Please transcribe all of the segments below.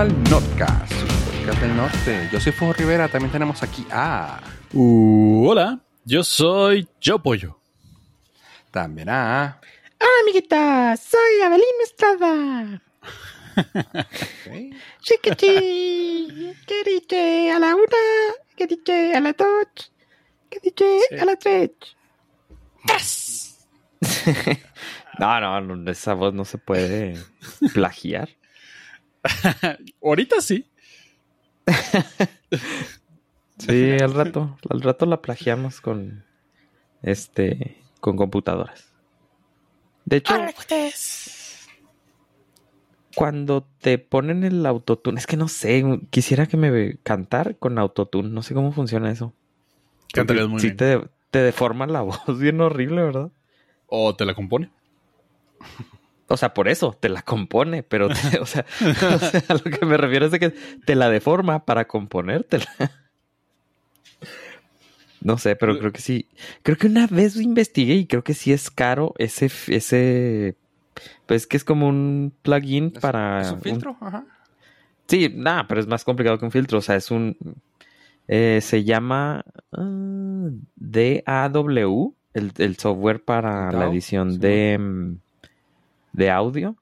al Nordcast, podcast del norte. Yo soy Fuego Rivera, también tenemos aquí a... Uh, hola, yo soy Yo Pollo. También a... Hola amiguitas, soy Abelín Estrada. Okay. Chiquichi, ¿qué dice a la una? ¿Qué dice a la dos? ¿Qué dice a la tres? No, no, no, esa voz no se puede plagiar. Ahorita sí. Sí, al rato, al rato la plagiamos con este con computadoras. De hecho, cuando te ponen el autotune, es que no sé, quisiera que me cantar con autotune, no sé cómo funciona eso. Cantarías muy sí bien. te, te deforma la voz bien horrible, ¿verdad? O te la compone. O sea, por eso te la compone, pero, te- o, sea, o sea, a lo que me refiero es de que te la deforma para componértela. No sé, pero creo que sí. Creo que una vez investigué y creo que sí es caro ese, ese, pues que es como un plugin ¿Es- para. ¿Es un un- filtro? Ajá. Sí, nada, pero es más complicado que un filtro. O sea, es un. eh, se llama ah, DAW, el, el software para la edición sí. de, mm, de audio.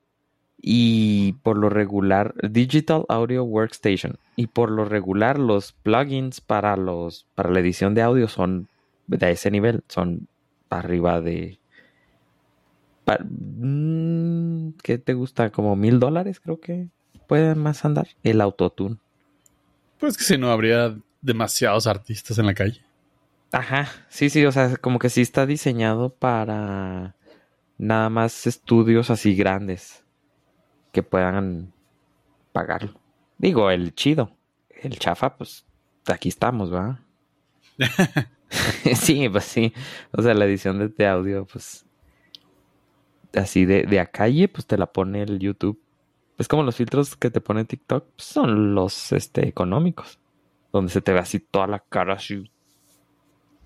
Y por lo regular, Digital Audio Workstation. Y por lo regular, los plugins para los para la edición de audio son de ese nivel. Son arriba de. mm, ¿Qué te gusta? Como mil dólares, creo que puede más andar. El autotune. Pues que si no habría demasiados artistas en la calle. Ajá, sí, sí, o sea, como que sí está diseñado para nada más estudios así grandes que puedan pagarlo. Digo, el chido, el chafa, pues aquí estamos, ¿va? sí, pues sí, o sea, la edición de, de audio, pues así de, de a calle, pues te la pone el YouTube. Es como los filtros que te pone TikTok, pues, son los este, económicos, donde se te ve así toda la cara así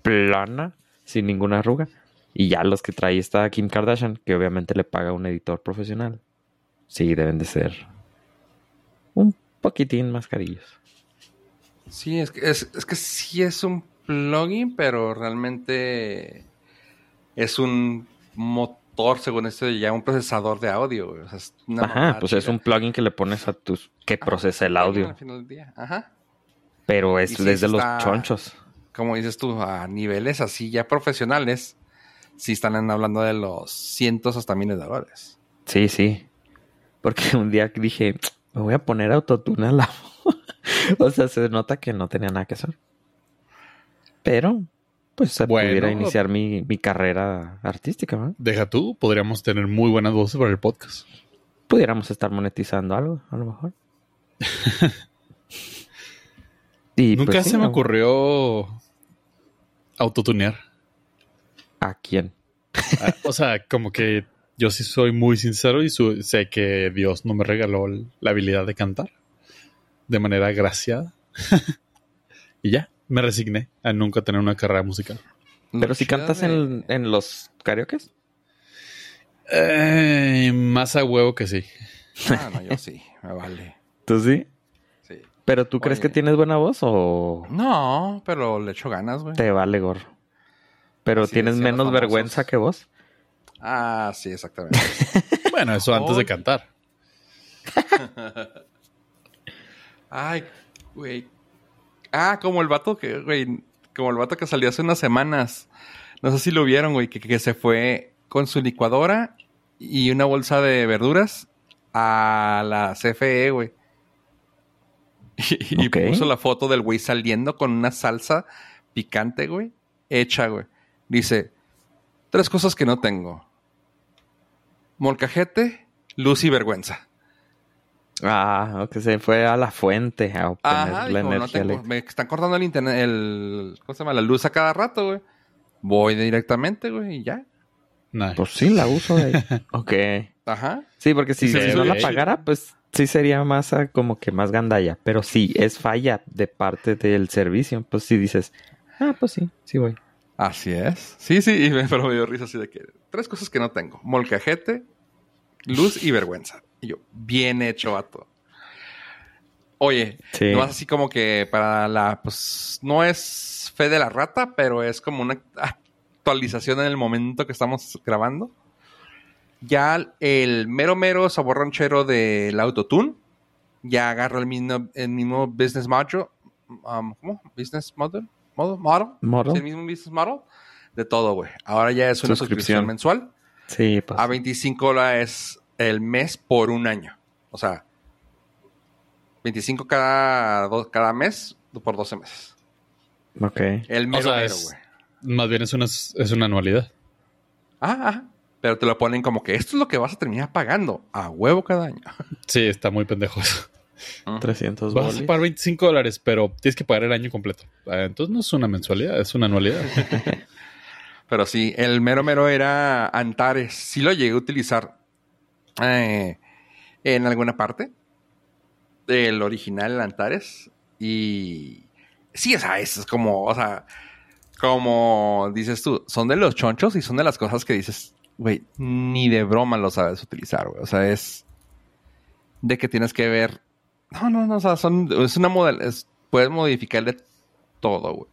plana, sin ninguna arruga. Y ya los que trae esta Kim Kardashian, que obviamente le paga un editor profesional. Sí, deben de ser un poquitín más carillos. Sí, es que, es, es que sí es un plugin, pero realmente es un motor, según esto, ya un procesador de audio. güey. O sea, es una Ajá, pues es un plugin que le pones a tus... que Ajá, procesa el audio. Al final del día. Ajá. Pero es sí, desde los está- chonchos. Como dices tú, a niveles así ya profesionales, sí están hablando de los cientos hasta miles de dólares. Sí, sí. Porque un día dije, me voy a poner autotune a la voz". O sea, se nota que no tenía nada que hacer. Pero, pues se Bueno. pudiera iniciar mi, mi carrera artística, ¿no? Deja tú, podríamos tener muy buenas voces para el podcast. Pudiéramos estar monetizando algo, a lo mejor. y Nunca pues, sí, se me ¿no? ocurrió autotunear. ¿A quién? Ah, o sea, como que yo sí soy muy sincero y su- sé que Dios no me regaló la habilidad de cantar de manera graciada. y ya, me resigné a nunca tener una carrera musical. Pero si cantas de- en, en los karaokes. Eh, más a huevo que sí. Ah, no, yo sí, me vale. ¿Tú sí? Sí. ¿Pero tú crees que tienes buena voz o No, pero le echo ganas, güey. te vale gorro? ¿Pero tienes menos famosos. vergüenza que vos? Ah, sí, exactamente. Bueno, eso antes de cantar. Ay, güey. Ah, como el vato que, güey, como el vato que salió hace unas semanas. No sé si lo vieron, güey, que, que se fue con su licuadora y una bolsa de verduras a la CFE, güey. Y, puso la foto del güey saliendo con una salsa picante, güey, hecha, güey. Dice, tres cosas que no tengo. Molcajete, luz y vergüenza. Ah, que se fue a la fuente a obtener Ajá, la dijo, no energía tengo, me están cortando el internet, el, ¿cómo se llama? La luz a cada rato, güey. Voy directamente, güey, y ya. Nice. Pues sí, la uso de ahí. ok. Ajá. Sí, porque si, Sí, si sí, no sí. la pagara, pues sí sería más ah, como que más gandalla. Pero si es falla de parte del servicio, pues sí dices, ah, pues sí, sí voy. Así es. Sí, sí, y me, pero me dio risa así de que tres cosas que no tengo. Molcajete, luz y vergüenza. Y yo, bien hecho, vato. Oye, Sí. no es así como que para la, pues, no es fe de la rata, pero es como una actualización en el momento que estamos grabando. Ya el mero mero sabor ranchero del autotune ya agarra el mismo, el mismo business model, um, ¿cómo? Business model, model, model, Model. Sí, el mismo business model de todo, güey. Ahora ya es una suscripción Suscripción. mensual Sí, pues. a 25 dólares el mes por un año. O sea, 25 cada, do- cada mes por 12 meses. Ok. El mero sea, mero, es- güey. Más bien es una, es una anualidad. Ajá, ajá. Pero te lo ponen como que esto es lo que vas a terminar pagando a huevo cada año. Sí, está muy pendejo eso. 300 Vas a bolis. pagar 25 dólares, pero tienes que pagar el año completo. Ah, Entonces no es una mensualidad, es una anualidad. Pero sí, el mero mero era Antares. Sí lo llegué a utilizar eh, en alguna parte. El original Antares. Y sí, o sea, es como, o sea, como dices tú, son de los chonchos y son de las cosas que dices, güey, ni de broma lo sabes utilizar, güey. O sea, es de que tienes que ver. No, no, no, o sea, son, es una es- puedes modificarle todo, güey.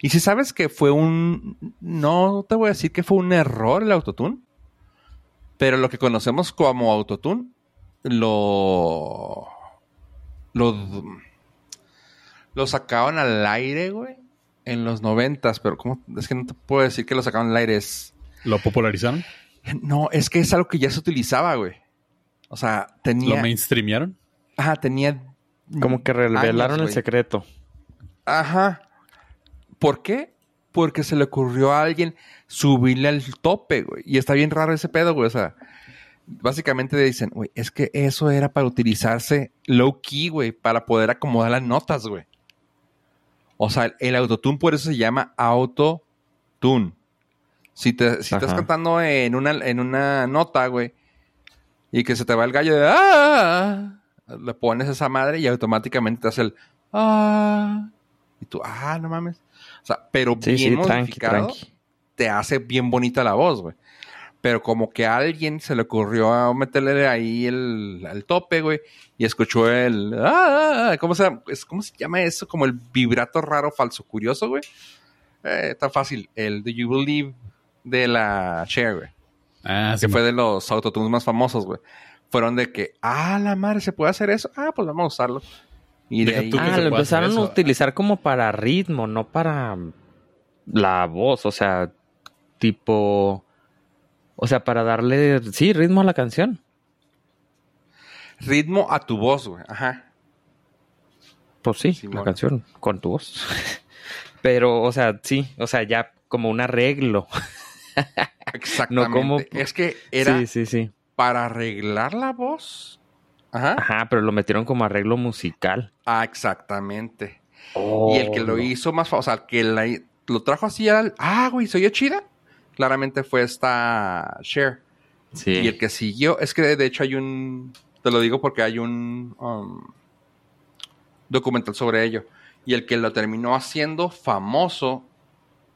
Y si sabes que fue un. No te voy a decir que fue un error el autotune. Pero lo que conocemos como autotune. Lo. Lo. Lo sacaban al aire, güey. En los noventas. Pero ¿cómo? Es que no te puedo decir que lo sacaban al aire. Es. ¿Lo popularizaron? No, es que es algo que ya se utilizaba, güey. O sea, ¿Lo tenía. mainstreamearon? Ajá, tenía. Como que revelaron años, el secreto. Ajá. ¿Por qué? Porque se le ocurrió a alguien subirle al tope, güey. Y está bien raro ese pedo, güey. O sea, básicamente dicen, güey, es que eso era para utilizarse low key, güey, para poder acomodar las notas, güey. O sea, el autotune por eso se llama autotune. Si, te, si estás cantando en una, en una nota, güey, y que se te va el gallo de ah, le pones esa madre y automáticamente te hace el ah, y tú, ah, no mames. O sea, pero Sí, bien sí, modificado, tranqui. te hace bien bonita la voz, güey. Pero como que a alguien se le ocurrió a meterle ahí el, al tope, güey, y escuchó el, ah, ah, ¿cómo se, ¿cómo se llama eso? Como el vibrato raro, falso, curioso, güey. Eh, tan fácil, el Do You Believe de la Cher, güey Ah, sí. que fue de los autotunes más famosos, güey. Fueron de que, ah, la madre, ¿se puede hacer eso? Ah, pues vamos a usarlo. Y de ahí... Ah, lo empezaron a utilizar como para ritmo, no para la voz, o sea, tipo, o sea, para darle, sí, ritmo a la canción. Ritmo a tu voz, güey. Ajá. Pues sí, Sí, la bueno. canción, con tu voz. Pero, o sea, sí, o sea, ya como un arreglo. Exactamente. como- Es que era Sí, sí, sí. Para arreglar la voz. Ajá. Ajá, pero lo metieron como arreglo musical. Ah, exactamente. Oh, y el que lo no. hizo más, o sea, el que la- lo trajo así al, ah, güey, ¿se oye chida? Claramente fue esta Cher. Sí. Y el que siguió, es que de hecho hay un, te lo digo porque hay un um, documental sobre ello. Y el que lo terminó haciendo famoso,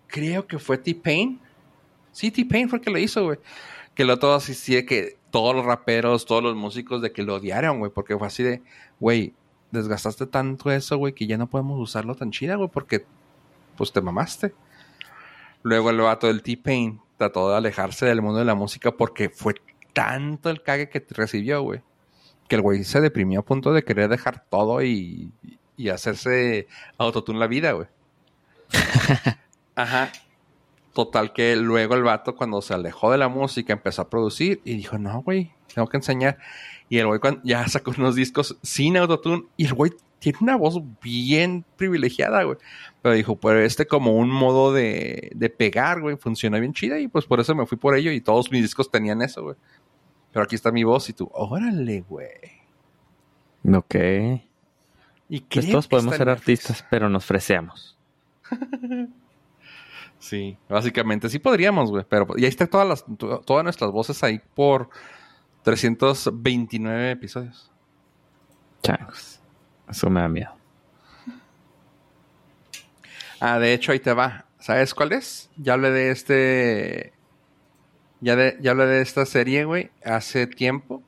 creo que fue T-Pain. Sí, T-Pain fue el que lo hizo, güey. Que lo todo así, sí, que todos los raperos, todos los músicos de que lo odiaron, güey, porque fue así de, güey, desgastaste tanto eso, güey, que ya no podemos usarlo tan chida, güey, porque pues te mamaste. Luego el vato del T-Pain trató de alejarse del mundo de la música porque fue tanto el cague que recibió, güey. Que el güey se deprimió a punto de querer dejar todo y, y hacerse autotune la vida, güey. Ajá. Total que luego el vato cuando se alejó de la música empezó a producir y dijo, no, güey, tengo que enseñar. Y el güey ya sacó unos discos sin autotune y el güey tiene una voz bien privilegiada, güey. Pero dijo, pero este como un modo de, de pegar, güey, funciona bien chida y pues por eso me fui por ello y todos mis discos tenían eso, güey. Pero aquí está mi voz y tú, órale, güey. Ok. Y Pues todos podemos ser artistas, pero nos freseamos. Sí, básicamente sí podríamos, güey. Pero y ahí están todas las, to- todas nuestras voces ahí por 329 episodios. Changos. Eso me da miedo. Ah, de hecho, ahí te va. ¿Sabes cuál es? Ya hablé de este. Ya, de, ya hablé de esta serie, güey, hace tiempo.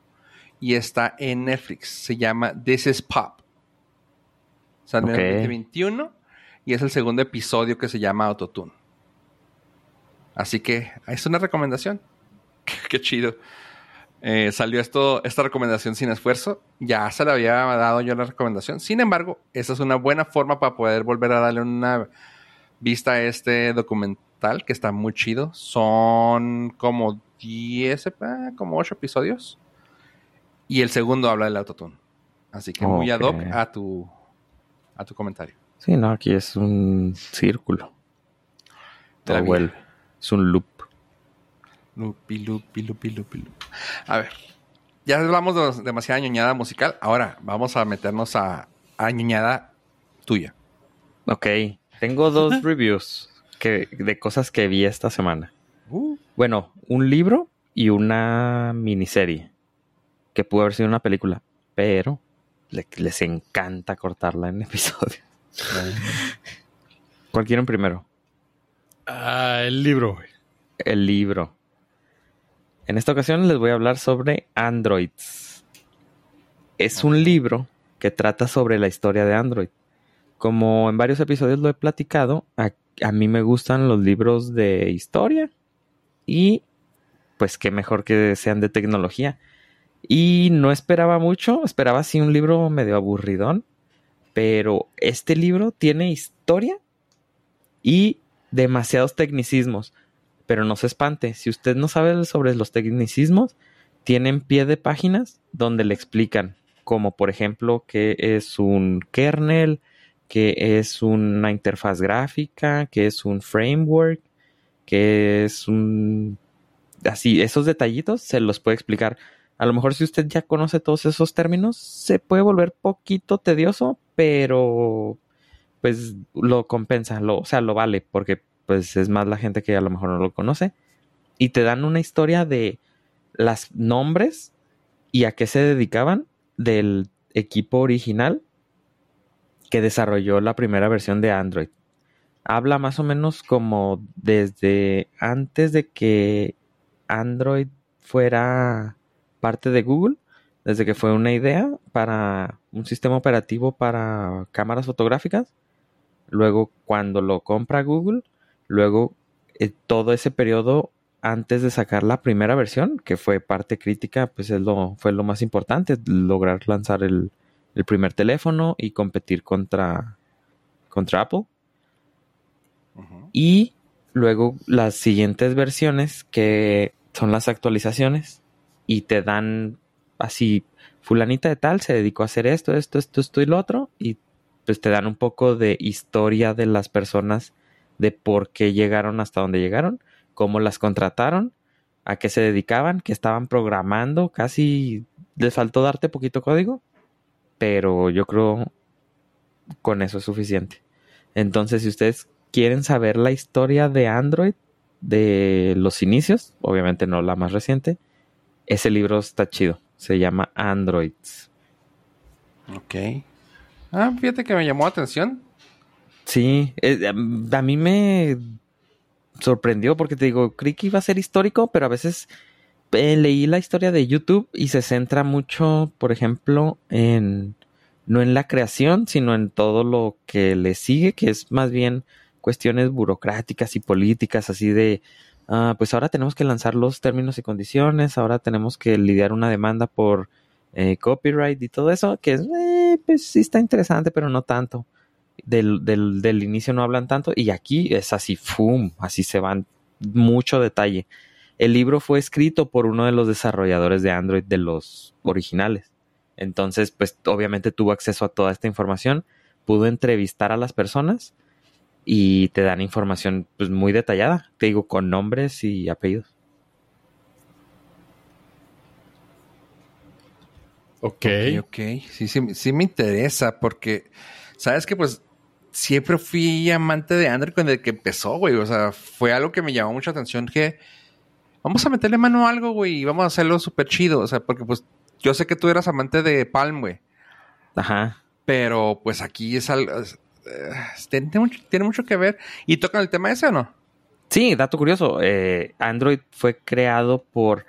Y está en Netflix. Se llama This is Pop. Salió Ok. en el 2021 y es el segundo episodio que se llama Autotune. Así que es una recomendación. Qué chido. Eh, salió esto, esta recomendación sin esfuerzo. Ya se le había dado yo la recomendación. Sin embargo, esa es una buena forma para poder volver a darle una vista a este documental que está muy chido. Son como 10, eh, como 8 episodios. Y el segundo habla del autotune. Así que muy ad hoc a tu, a tu comentario. Sí, no, aquí es un círculo. Todo vida. vuelve. Es un loop. Lupi, lupi, lupi, lupi, lupi. A ver, ya hablamos de demasiada ñoñada musical. Ahora vamos a meternos a, a ñoñada tuya. Ok. Tengo dos reviews que, de cosas que vi esta semana. Uh, Bueno, un libro y una miniserie. Que pudo haber sido una película. Pero le- les encanta cortarla en episodios. ¿Cuál quieren primero? Ah, el libro. El libro. En esta ocasión les voy a hablar sobre Androids. Es un libro que trata sobre la historia de Android. Como en varios episodios lo he platicado, a, mí me gustan los libros de historia y pues qué mejor que sean de tecnología. Y no esperaba mucho, esperaba así un libro medio aburridón, pero este libro tiene historia y demasiados tecnicismos. Pero no se espante, si usted no sabe sobre los tecnicismos, tienen pie de páginas donde le explican, como por ejemplo qué es un kernel, qué es una interfaz gráfica, qué es un framework, qué es un... Así, esos detallitos se los puede explicar. A lo mejor si usted ya conoce todos esos términos, se puede volver poquito tedioso, pero pues lo compensa, lo, o sea, lo vale, porque pues es más la gente que a lo mejor no lo conoce. Y te dan una historia de las nombres y a qué se dedicaban del equipo original que desarrolló la primera versión de Android. Habla más o menos como desde antes de que Android fuera parte de Google, desde que fue una idea para un sistema operativo para cámaras fotográficas, luego cuando lo compra Google, luego eh, todo ese periodo antes de sacar la primera versión, que fue parte crítica, pues es lo, fue lo más importante, lograr lanzar el, el primer teléfono y competir contra, contra Apple. Y luego las siguientes versiones que son las actualizaciones y te dan así, fulanita de tal se dedicó a hacer esto, esto, esto, esto y lo otro y pues te dan un poco de historia de las personas, de por qué llegaron hasta donde llegaron, cómo las contrataron, a qué se dedicaban, qué estaban programando, casi les faltó darte poquito código, pero yo creo con eso es suficiente. Entonces, si ustedes quieren saber la historia de Android de los inicios, obviamente no la más reciente, ese libro está chido. Se llama Androids. Ok. Ah, fíjate que me llamó la atención. Sí, eh, a mí me sorprendió porque te digo, creí que iba a ser histórico, pero a veces eh, leí la historia de YouTube y se centra mucho, por ejemplo, en no en la creación, sino en todo lo que le sigue, que es más bien cuestiones burocráticas y políticas, así de, ah, pues ahora tenemos que lanzar los términos y condiciones, ahora tenemos que lidiar una demanda por eh, copyright y todo eso, que es, eh, pues sí está interesante, pero no tanto. Del, del, del inicio no hablan tanto y aquí es así, ¡fum! Así se van mucho detalle. El libro fue escrito por uno de los desarrolladores de Android de los originales. Entonces, pues obviamente tuvo acceso a toda esta información, pudo entrevistar a las personas y te dan información pues muy detallada, te digo, con nombres y apellidos. Ok. Ok, ok. Sí, sí, sí me interesa porque, sabes que pues siempre fui amante de Android desde que empezó, güey. O sea, fue algo que me llamó mucha atención que vamos a meterle mano a algo, güey, y vamos a hacerlo súper chido. O sea, porque pues yo sé que tú eras amante de Palm, güey. Ajá. Pero pues aquí es algo... eh, tiene, mucho, tiene mucho que ver. ¿Y tocan el tema ese o no? Sí, dato curioso. eh, Android fue creado por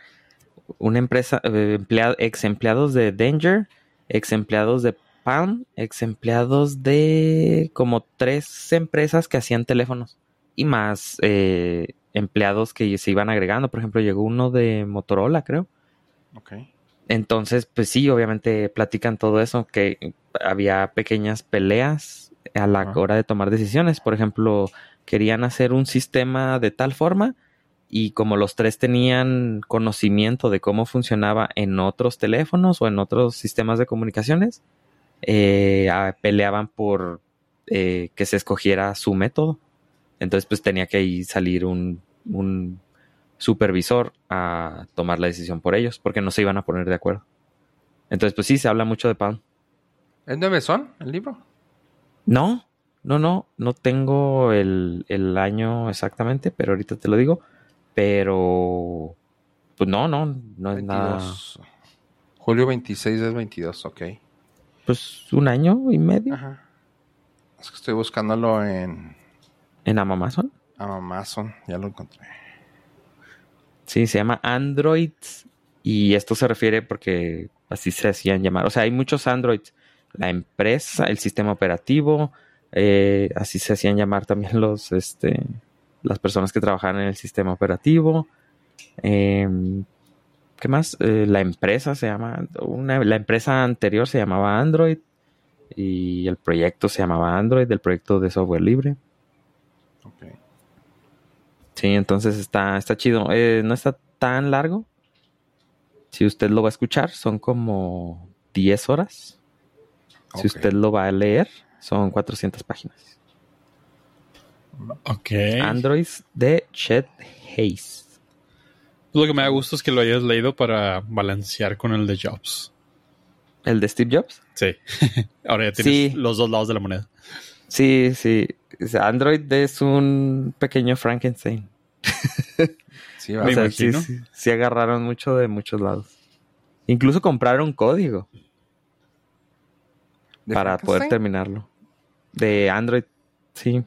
una empresa, eh, ex empleados de Danger, ex empleados de Palm, ex empleados de como tres empresas que hacían teléfonos y más eh, empleados que se iban agregando. Por ejemplo, llegó uno de Motorola, creo. Ok. Entonces, pues sí, obviamente platican todo eso, que había pequeñas peleas a la hora de tomar decisiones. Por ejemplo, querían hacer un sistema de tal forma y como los tres tenían conocimiento de cómo funcionaba en otros teléfonos o en otros sistemas de comunicaciones, eh, peleaban por eh, que se escogiera su método. Entonces, pues tenía que ahí salir un, un supervisor a tomar la decisión por ellos, porque no se iban a poner de acuerdo. Entonces, pues sí, se habla mucho de Palm. ¿Es de Mesón el libro? No, no, no, no tengo el, el año exactamente, pero ahorita te lo digo. Pero, pues no, no, no es nada. 22. Julio 26 es 22, ok. Pues un año y medio Ajá. Es que estoy buscándolo en en Amazon. Amazon. Ya lo encontré. Sí, se llama Android y esto se refiere porque así se hacían llamar. O sea, hay muchos Androids. La empresa, el sistema operativo, eh, así se hacían llamar también los, este, las personas que trabajaban en el sistema operativo. Em, ¿Qué más? Eh, la empresa se llama, una- la empresa anterior se llamaba Android y el proyecto se llamaba Android, el proyecto de software libre. Ok. Sí, entonces está, está chido. Eh, no está tan largo. Si usted lo va a escuchar, son como 10 horas. Si usted lo va a leer, son 400 páginas. Ok. Android de Chet Hayes. Lo que me da gusto es que lo hayas leído para balancear con el de Jobs. ¿El de Steve Jobs? Sí. Ahora ya tienes Sí. los dos lados de la moneda. Sí, sí. Android es un pequeño Frankenstein. Sí, va. Me O sea, sí, imagino. sí, sí agarraron mucho de muchos lados. Incluso compraron código ¿De para poder terminarlo. De Android, sí.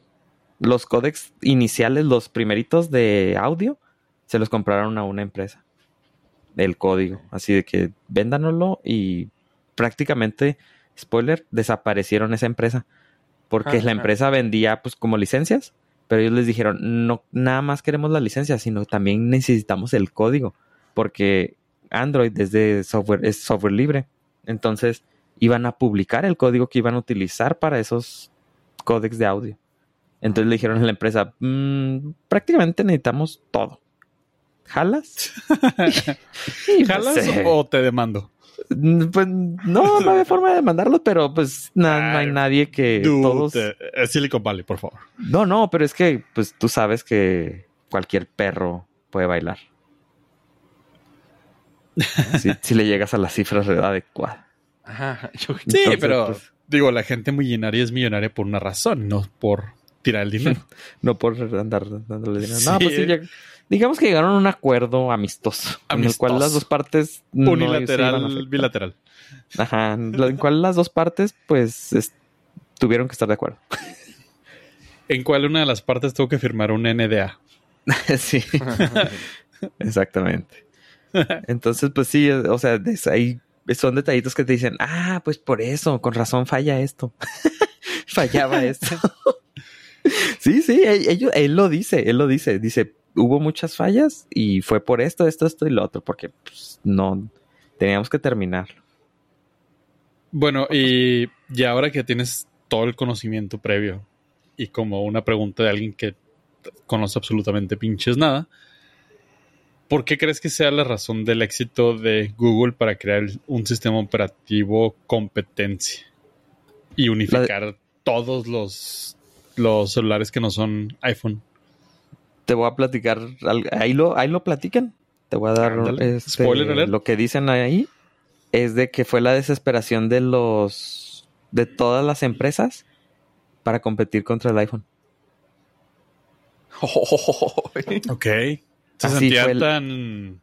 Los códex iniciales, los primeritos de audio, se los compraron a una empresa. El código. Así de que véndanoslo y prácticamente, spoiler, desaparecieron esa empresa. Porque Ah, la ah. empresa vendía pues como licencias, pero ellos les dijeron, no, nada más queremos la licencia, sino también necesitamos el código. Porque Android es de software, es software libre. Entonces, iban a publicar el código que iban a utilizar para esos códex de audio. Entonces le dijeron a la empresa, "Mm, prácticamente necesitamos todo. ¿Jalas? Y, pues, ¿Jalas eh, o te demando? Pues no, no había forma de mandarlos, pero pues na- no hay Ay, nadie que Dude, todos... eh, Silicon Valley, por favor. No, no, pero es que pues tú sabes que cualquier perro puede bailar. si, si le llegas a las cifras adecuadas. Ajá. Yo- Sí, Entonces, pero pues- digo, la gente millonaria es millonaria por una razón, no por tirar el dinero. No por andar dándole dinero. Sí. No, pues sí, digamos que llegaron a un acuerdo amistoso, en el cual las dos partes Unilateral, bilateral. Ajá, en en cual las dos partes pues es- tuvieron que estar de acuerdo. ¿En cuál una de las partes tuvo que firmar un NDA? sí, exactamente. Entonces, pues sí, o sea, ahí son detallitos que te dicen, ah, pues por eso, con razón falla esto. Fallaba esto. sí, sí, él, él lo dice, él lo dice. Dice, hubo muchas fallas y fue por esto, esto, esto y lo otro, porque pues, no teníamos que terminarlo. Bueno, y, y ahora que tienes todo el conocimiento previo y como una pregunta de alguien que conoce absolutamente pinches nada, ¿por qué crees que sea la razón del éxito de Google para crear un sistema operativo competencia y unificar todos los, los celulares que no son iPhone? Te voy a platicar, ahí lo, ahí lo platican. Te voy a dar este, Spoiler alert. lo que dicen ahí es de que fue la desesperación de los de todas las empresas para competir contra el iPhone. Ok. Se Así sentía fue el- tan...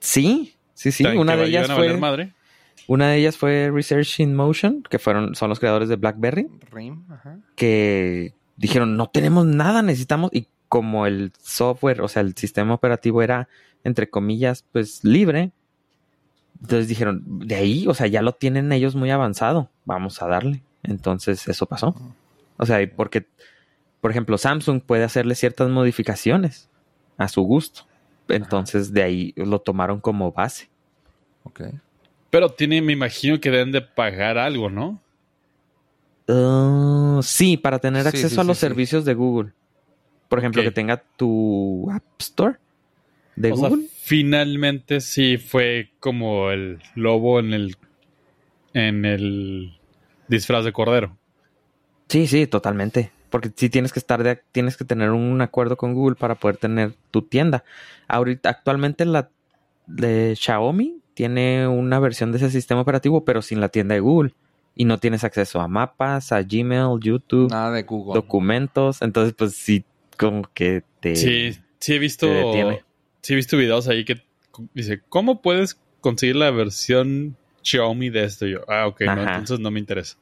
Sí, sí, sí. tan Una que de ellas iban a valer fue madre. Una de ellas fue Research in Motion, que fueron son los creadores de BlackBerry, Rim, ajá. que dijeron no tenemos nada, necesitamos y como el software, o sea, el sistema operativo era entre comillas, pues libre, Entonces dijeron, de ahí, o sea, ya lo tienen ellos muy avanzado, vamos a darle. Entonces eso pasó. O sea, porque, por ejemplo, Samsung puede hacerle ciertas modificaciones a su gusto. Entonces de ahí lo tomaron como base. Ok. Pero tiene, me imagino que deben de pagar algo, ¿no? Uh, sí, para tener Sí, acceso sí, a los sí, servicios de Google. Por ejemplo, que tenga tu App Store de o sea, Google. finalmente sí fue como el lobo en el en el disfraz de cordero. Sí, sí, totalmente. Porque sí tienes que estar de, tienes que tener un acuerdo con Google para poder tener tu tienda. Ahorita, actualmente la de Xiaomi tiene una versión de ese sistema operativo, pero sin la tienda de Google. Y no tienes acceso a mapas, a Gmail, YouTube, Nada de Google. documentos. Entonces, pues sí, como que te. Sí, sí he visto sí he visto videos ahí que dice, ¿cómo puedes conseguir la versión Xiaomi de esto? Y yo, ah, ok, no, entonces no me interesa.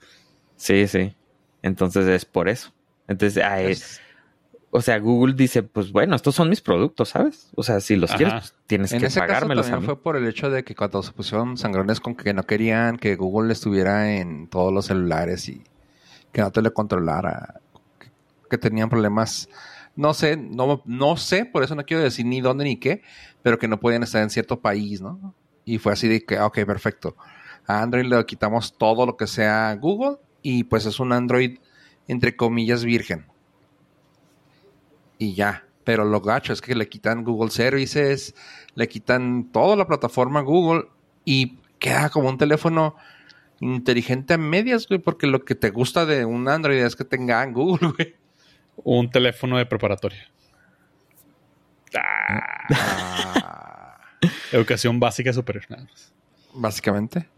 Sí, sí. Entonces es por eso. Entonces, ah, Es- o sea, Google dice, pues bueno, estos son mis productos, ¿sabes? O sea, si los Ajá. quieres, pues tienes en que ese caso pagármelos a también mí. fue por el hecho de que cuando se pusieron sangrones con que no querían que Google estuviera en todos los celulares y que no te le controlara, que, que tenían problemas, no sé, no, no sé, por eso no quiero decir ni dónde ni qué, pero que no podían estar en cierto país, ¿no? Y fue así de que, ok, perfecto. A Android le quitamos todo lo que sea Google y pues es un Android entre comillas virgen. Y ya. Pero lo gacho es que le quitan Google Services, le quitan toda la plataforma Google y queda como un teléfono inteligente a medias, güey, porque lo que te gusta de un Android es que tenga Google, güey. Un teléfono de preparatoria. Ah, Educación básica superior. nada más. básicamente.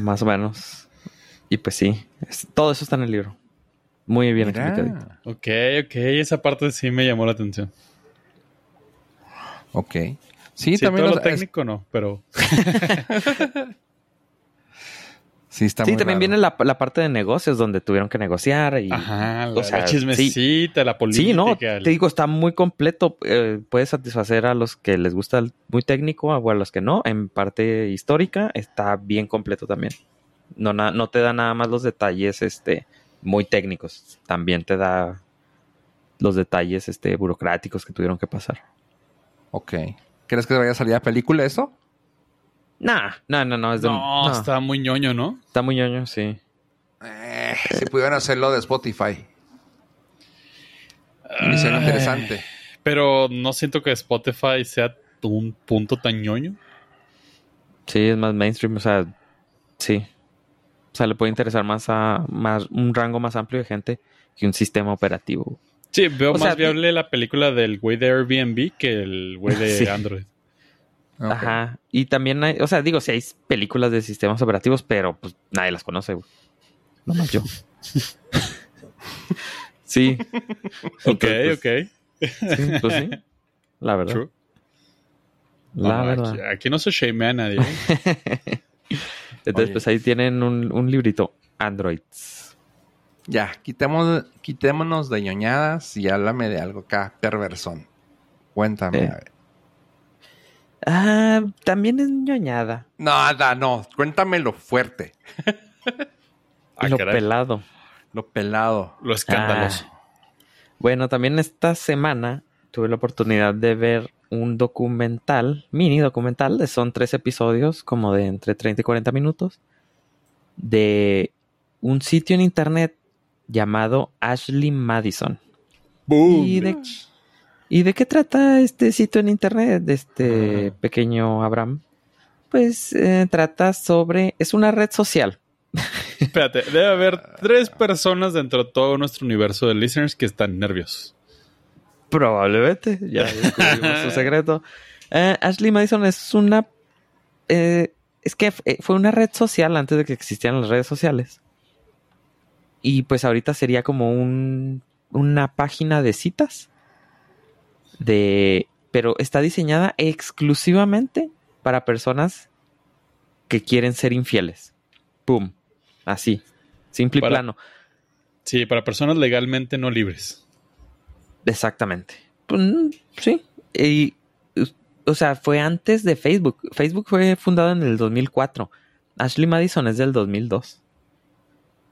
Más o menos. Y pues sí, es- todo eso está en el libro. Muy bien explicadito. Ok, ok, esa parte sí me llamó la atención. Ok. Sí, Sí, también todo los- lo es- técnico no, pero sí, está Sí, muy también raro. viene la, la parte de negocios donde tuvieron que negociar y... ajá, la, o sea, la chismecita, la política. Sí, no, el- te digo, está muy completo. Eh, puede satisfacer a los que les gusta el muy técnico o a los que no. En parte histórica está bien completo también. No, na- no te da nada más los detalles este, muy técnicos. También te da los detalles este, burocráticos que tuvieron que pasar. Ok. ¿Crees que vaya a salir a película eso? Nah, no, no, no. Es de, no, no, está muy ñoño, ¿no? está muy ñoño, sí. Eh, si pudieran hacerlo de Spotify. Y sería interesante. Pero no siento que Spotify sea un punto tan ñoño. Sí, es más mainstream, o sea, sí. O sea, le puede interesar más a más un rango más amplio de gente que un sistema operativo. Sí, veo O más sea, viable la película del güey de Airbnb que el güey de Sí. Android. Ajá. Y también hay, o sea, digo, si hay películas de sistemas operativos, pero pues nadie las conoce, güey. No más yo. sí. Ok, Entonces, ok. Sí, pues sí. La verdad. True. La No, verdad. Aquí, aquí no se shamea a nadie. Entonces, Oye. pues ahí tienen un, un librito. Androids. Ya, quitemos, quitémonos de ñoñadas y háblame de algo acá, perversón. Cuéntame. Eh. a ver. Ah, también es ñoñada. Nada, no. Cuéntame lo fuerte, Ah, lo caray. pelado. lo pelado. Lo escandaloso. Ah. Bueno, también esta semana tuve la oportunidad de ver un documental, mini documental, de- son tres episodios, como de entre 30 y 40 minutos, de un sitio en internet llamado Ashley Madison. Boom. ¿Y de, ¿Y de qué trata este sitio en internet, de este Ajá. pequeño Abraham? Pues eh, trata sobre, es una red social. Espérate, debe haber tres personas dentro de todo nuestro universo de listeners que están nerviosos. Probablemente, ya descubrimos su secreto. Eh, Ashley Madison es una. eh, es que eh, fue una red social antes de que existieran las redes sociales. Y pues ahorita sería como un, una página de citas. De. Pero está diseñada exclusivamente para personas que quieren ser infieles. ¡Pum! Así. Simple y Para- plano. Sí, para personas legalmente no libres. Exactamente. Pues, mm, sí. Y o sea, fue antes de Facebook. Facebook fue fundado en el 2004. Ashley Madison es del 2002.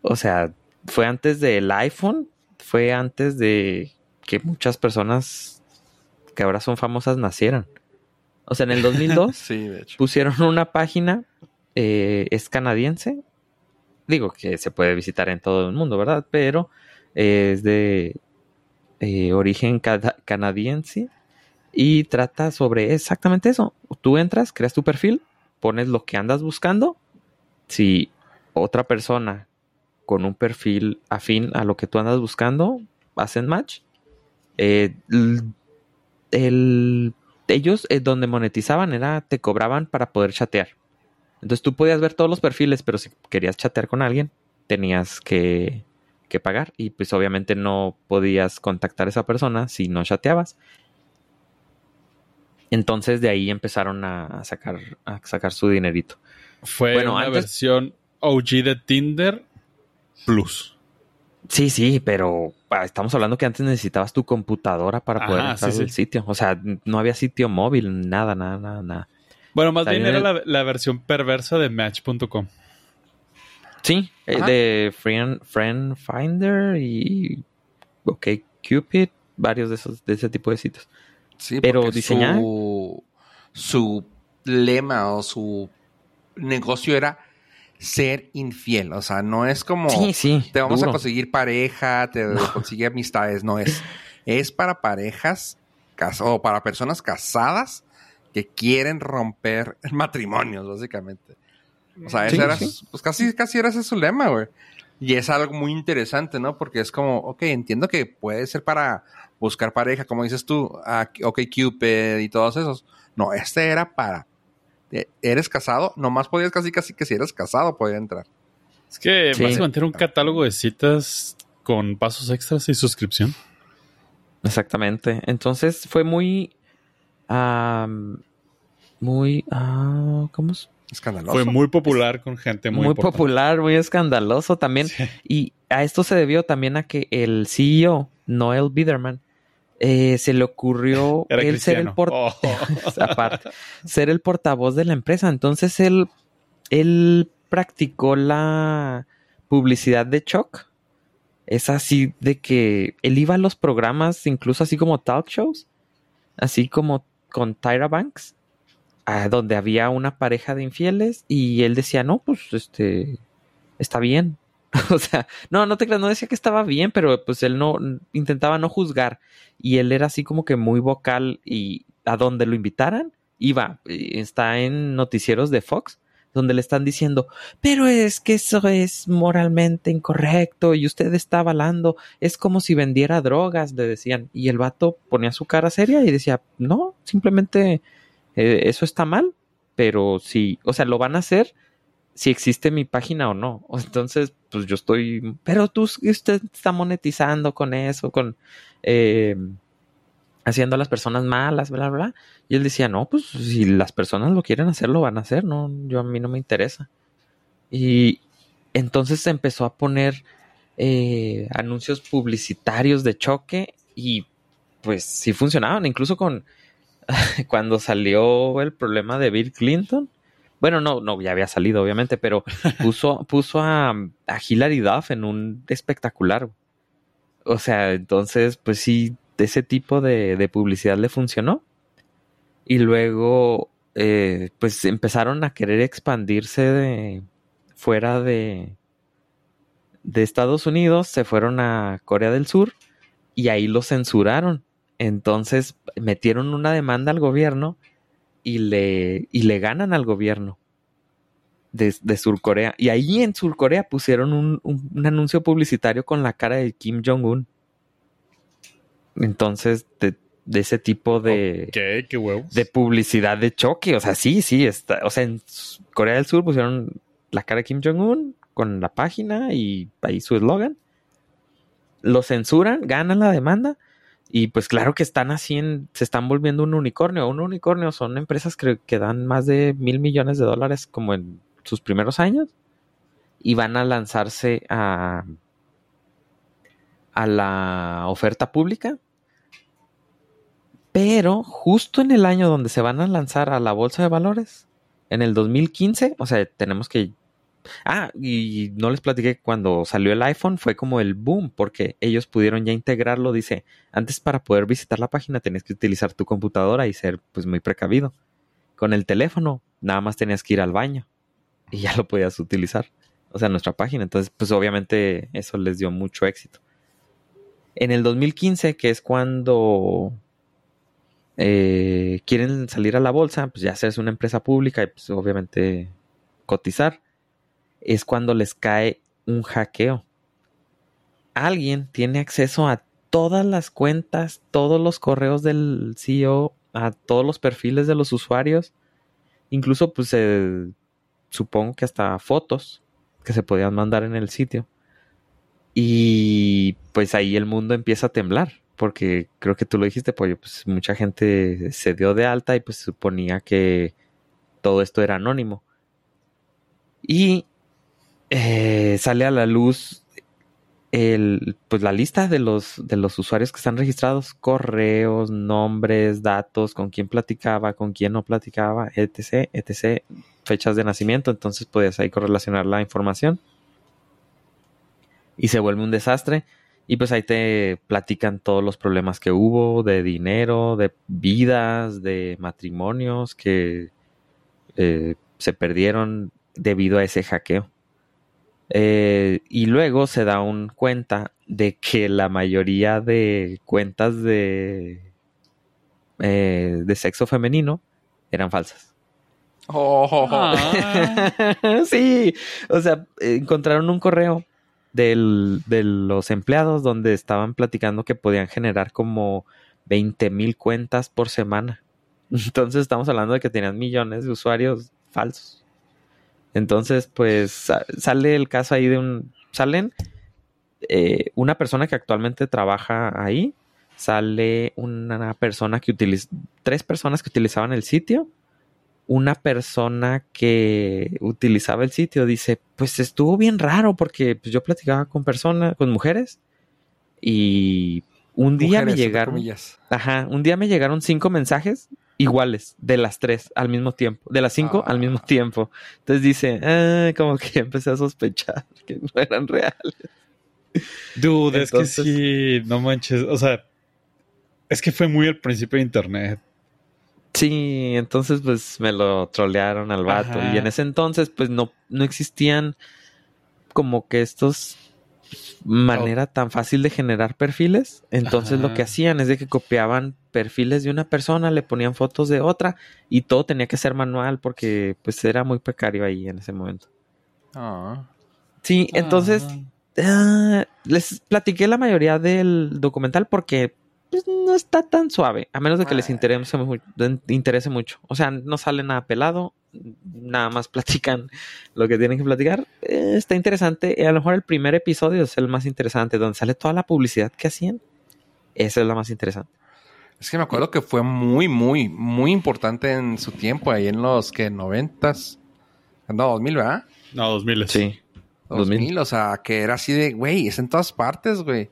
O sea, fue antes del iPhone, fue antes de que muchas personas que ahora son famosas nacieran. O sea, en el 2002 Sí, de hecho. pusieron una página, eh, es canadiense. Digo que se puede visitar en todo el mundo, ¿verdad? Pero eh, es de eh, origen canadiense y trata sobre exactamente eso. Tú entras, creas tu perfil, pones lo que andas buscando. Si otra persona con un perfil afín a lo que tú andas buscando hacen match, eh, el ellos eh, donde monetizaban era te cobraban para poder chatear. Entonces tú podías ver todos los perfiles, pero si querías chatear con alguien, tenías que, que pagar. Y pues obviamente no podías contactar a esa persona si no chateabas. Entonces de ahí empezaron a, sacar, a sacar su dinerito. Fue Bueno, una antes- versión OG de Tinder Plus. Sí, sí, pero ah, estamos hablando que antes necesitabas tu computadora para poder Ajá, entrar sí, al sí. sitio. O sea, no había sitio móvil, nada, nada, nada, nada. Bueno, más Salió bien en era el- la, la versión perversa de Match.com. Sí, eh, Ajá. de Friend, Friend Finder y OK Cupid, varios de esos, de ese tipo de sitios. Sí, Pero diseñar- Su, su lema o su negocio era ser infiel. O sea, no es como Sí, sí. te vamos duro. a conseguir pareja, te consigue amistades. No es. Es para parejas o para personas casadas que quieren romper matrimonios, básicamente. O sea, ese Sí, era, sí. pues casi, casi era ese su lema, güey. Y es algo muy interesante, ¿no? Porque es como, ok, entiendo que puede ser para buscar pareja, como dices tú, a OK Cupid y todos esos. No, este era para, eh, ¿eres casado? Nomás podías casi, casi que si eres casado podía entrar. Es que Sí. básicamente era un catálogo de citas con pasos extras y suscripción. Exactamente. Entonces fue muy. muy. ah, ¿Cómo es? Escandaloso. Fue muy popular con gente muy, Muy, importante. popular, muy escandaloso también. Sí. Y a esto se debió también a que el CEO, Noel Biderman, eh, se le ocurrió Era él ser el Oh. aparte, ser el portavoz de la empresa. Entonces él, él practicó la publicidad de Chuck. Es así de que él iba a los programas, incluso así como talk shows, así como con Tyra Banks, donde había una pareja de infieles y él decía, no, pues este, está bien. o sea, no, no te creas, no decía que estaba bien, pero pues él no intentaba no juzgar y él era así como que muy vocal y a donde lo invitaran iba, está en noticieros de Fox donde le están diciendo, pero es que eso es moralmente incorrecto y usted está avalando, es como si vendiera drogas, le decían. Y el vato ponía su cara seria y decía, no, simplemente eh, eso está mal, pero sí, o sea, lo van a hacer si existe mi página o no. Entonces, pues yo estoy, pero tú, usted está monetizando con eso, con... eh, haciendo a las personas malas, bla, bla, bla. Y él decía, no, pues si las personas lo quieren hacer, lo van a hacer, no, yo a mí no me interesa. Y entonces se empezó a poner eh, anuncios publicitarios de choque y pues sí funcionaban, incluso con cuando salió el problema de Bill Clinton. Bueno, no, no, ya había salido, obviamente, pero puso, puso a, a Hilary Duff en un espectacular. O sea, entonces, pues sí, ese tipo de, de publicidad le funcionó. Y luego, eh, pues empezaron a querer expandirse de fuera de, de Estados Unidos, se fueron a Corea del Sur y ahí lo censuraron. Entonces metieron una demanda al gobierno y le, y le ganan al gobierno de, de Surcorea. Y ahí en Surcorea pusieron un, un- un anuncio publicitario con la cara de Kim Jong-un. Entonces, de, de ese tipo de, ¿Qué? ¿Qué huevos? de publicidad de choque. O sea, sí, sí, está. O sea, en Corea del Sur pusieron la cara de Kim Jong-un con la página y ahí su eslogan. Lo censuran, ganan la demanda. Y pues claro que están así en, se están volviendo un unicornio. Un unicornio son empresas que, que dan más de mil millones de dólares como en sus primeros años. Y van a lanzarse a, a la oferta pública Pero justo en el año donde se van a lanzar a la bolsa de valores, en el 2015, o sea, tenemos que... Ah, y no les platiqué cuando salió el iPhone fue como el boom, porque ellos pudieron ya integrarlo. Dice, antes para poder visitar la página tenías que utilizar tu computadora y ser pues muy precavido. Con el teléfono, nada más tenías que ir al baño y ya lo podías utilizar. O sea, nuestra página. Entonces, pues obviamente eso les dio mucho éxito. En el 2015, que es cuando eh, quieren salir a la bolsa, pues ya hacerse una empresa pública y pues obviamente cotizar, es cuando les cae un hackeo. Alguien tiene acceso a todas las cuentas, todos los correos del CEO, a todos los perfiles de los usuarios, incluso pues supongo que hasta fotos que se podían mandar en el sitio. Y pues ahí el mundo empieza a temblar porque creo que tú lo dijiste, Pollo, pues mucha gente se dio de alta y pues suponía que todo esto era anónimo. Y eh, sale a la luz el, pues la lista de los, de los usuarios que están registrados, correos, nombres, datos, con quién platicaba, con quién no platicaba, etc., etc., fechas de nacimiento, entonces podías ahí correlacionar la información. Y se vuelve un desastre y pues ahí te platican todos los problemas que hubo de dinero, de vidas, de matrimonios que eh, se perdieron debido a ese hackeo. Eh, y luego se da un cuenta de que la mayoría de cuentas de, eh, de sexo femenino eran falsas. Oh. sí, o sea, encontraron un correo del, de los empleados donde estaban platicando que podían generar como 20 mil cuentas por semana. Entonces estamos hablando de que tenían millones de usuarios falsos. Entonces, pues sale el caso ahí de un... Salen eh, una persona que actualmente trabaja ahí, sale una persona que utiliza... Tres personas que utilizaban el sitio una persona que utilizaba el sitio dice, pues estuvo bien raro porque pues, yo platicaba con personas, con mujeres y un día me llegaron, ajá, un día me llegaron cinco mensajes iguales de las tres al mismo tiempo, de las cinco al mismo ah. tiempo. Entonces dice, ah, como que empecé a sospechar que no eran reales. Dude, es que sí, no manches, o sea, es que fue muy al principio de internet. Sí, entonces pues me lo trolearon al vato. Y en ese entonces pues no, no existían como que estos manera tan fácil de generar perfiles. Entonces lo que hacían es de que copiaban perfiles de una persona, le ponían fotos de otra y todo tenía que ser manual porque pues era muy precario ahí en ese momento. Ah. Sí, entonces ah, les platiqué la mayoría del documental porque pues, no está tan suave, a menos de que les interese, interese mucho. O sea, no sale nada pelado, nada más platican lo que tienen que platicar. Eh, está interesante. A lo mejor el primer episodio es el más interesante, donde sale toda la publicidad que hacían. Esa es la más interesante. Es que me acuerdo que fue muy, muy, muy importante en su tiempo, ahí en los que noventas. No, 2000, ¿verdad? No, 2000. Sí. 2000, o sea, que era así de, güey, es en todas partes, güey.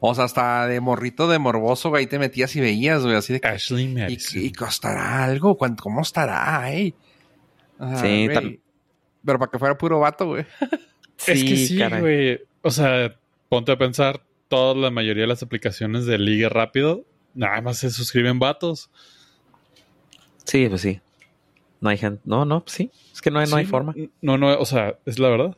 O sea, hasta de morrito de morboso, güey, te metías y veías, güey, así de que. Ashley y, y, costará algo, ¿cómo estará, eh? sí, Pero para que fuera puro vato, güey. es que sí, güey. O sea, ponte a pensar, toda la mayoría de las aplicaciones de ligue rápido, nada más se suscriben vatos. Sí, pues sí. No hay gente. No, no, sí. Es que no hay, no hay forma. No, no, o sea, es la verdad.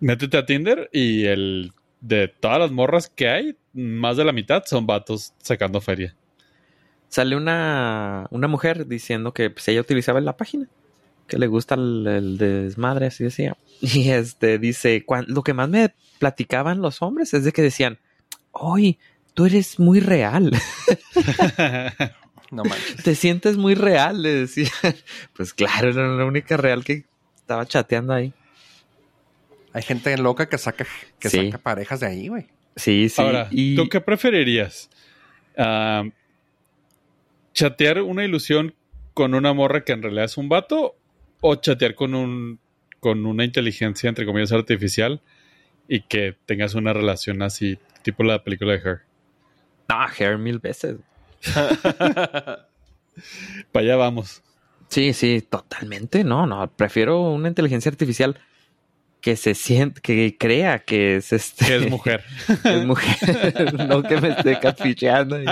Métete a Tinder y el de todas las morras que hay, más de la mitad son vatos sacando feria. Sale una, una mujer diciendo que pues, ella utilizaba la página, que le gusta el, desmadre, así decía. Y este dice, lo que más me platicaban los hombres es de que decían, hoy tú eres muy real. no manches. Te sientes muy real, le decían. Pues claro, era la única real que estaba chateando ahí. Hay gente loca que saca, que saca parejas de ahí, güey. Sí, sí. Ahora, ¿tú qué preferirías? Ah, ¿Chatear una ilusión con una morra que en realidad es un vato? ¿O chatear con un con una inteligencia, entre comillas, artificial y que tengas una relación así, tipo la película de Her? No, Her mil veces. Para allá vamos. Sí, sí, totalmente. No, no, prefiero una inteligencia artificial que se siente, que crea que es este. Que es mujer. que es mujer, no que me esté catficheando. Y,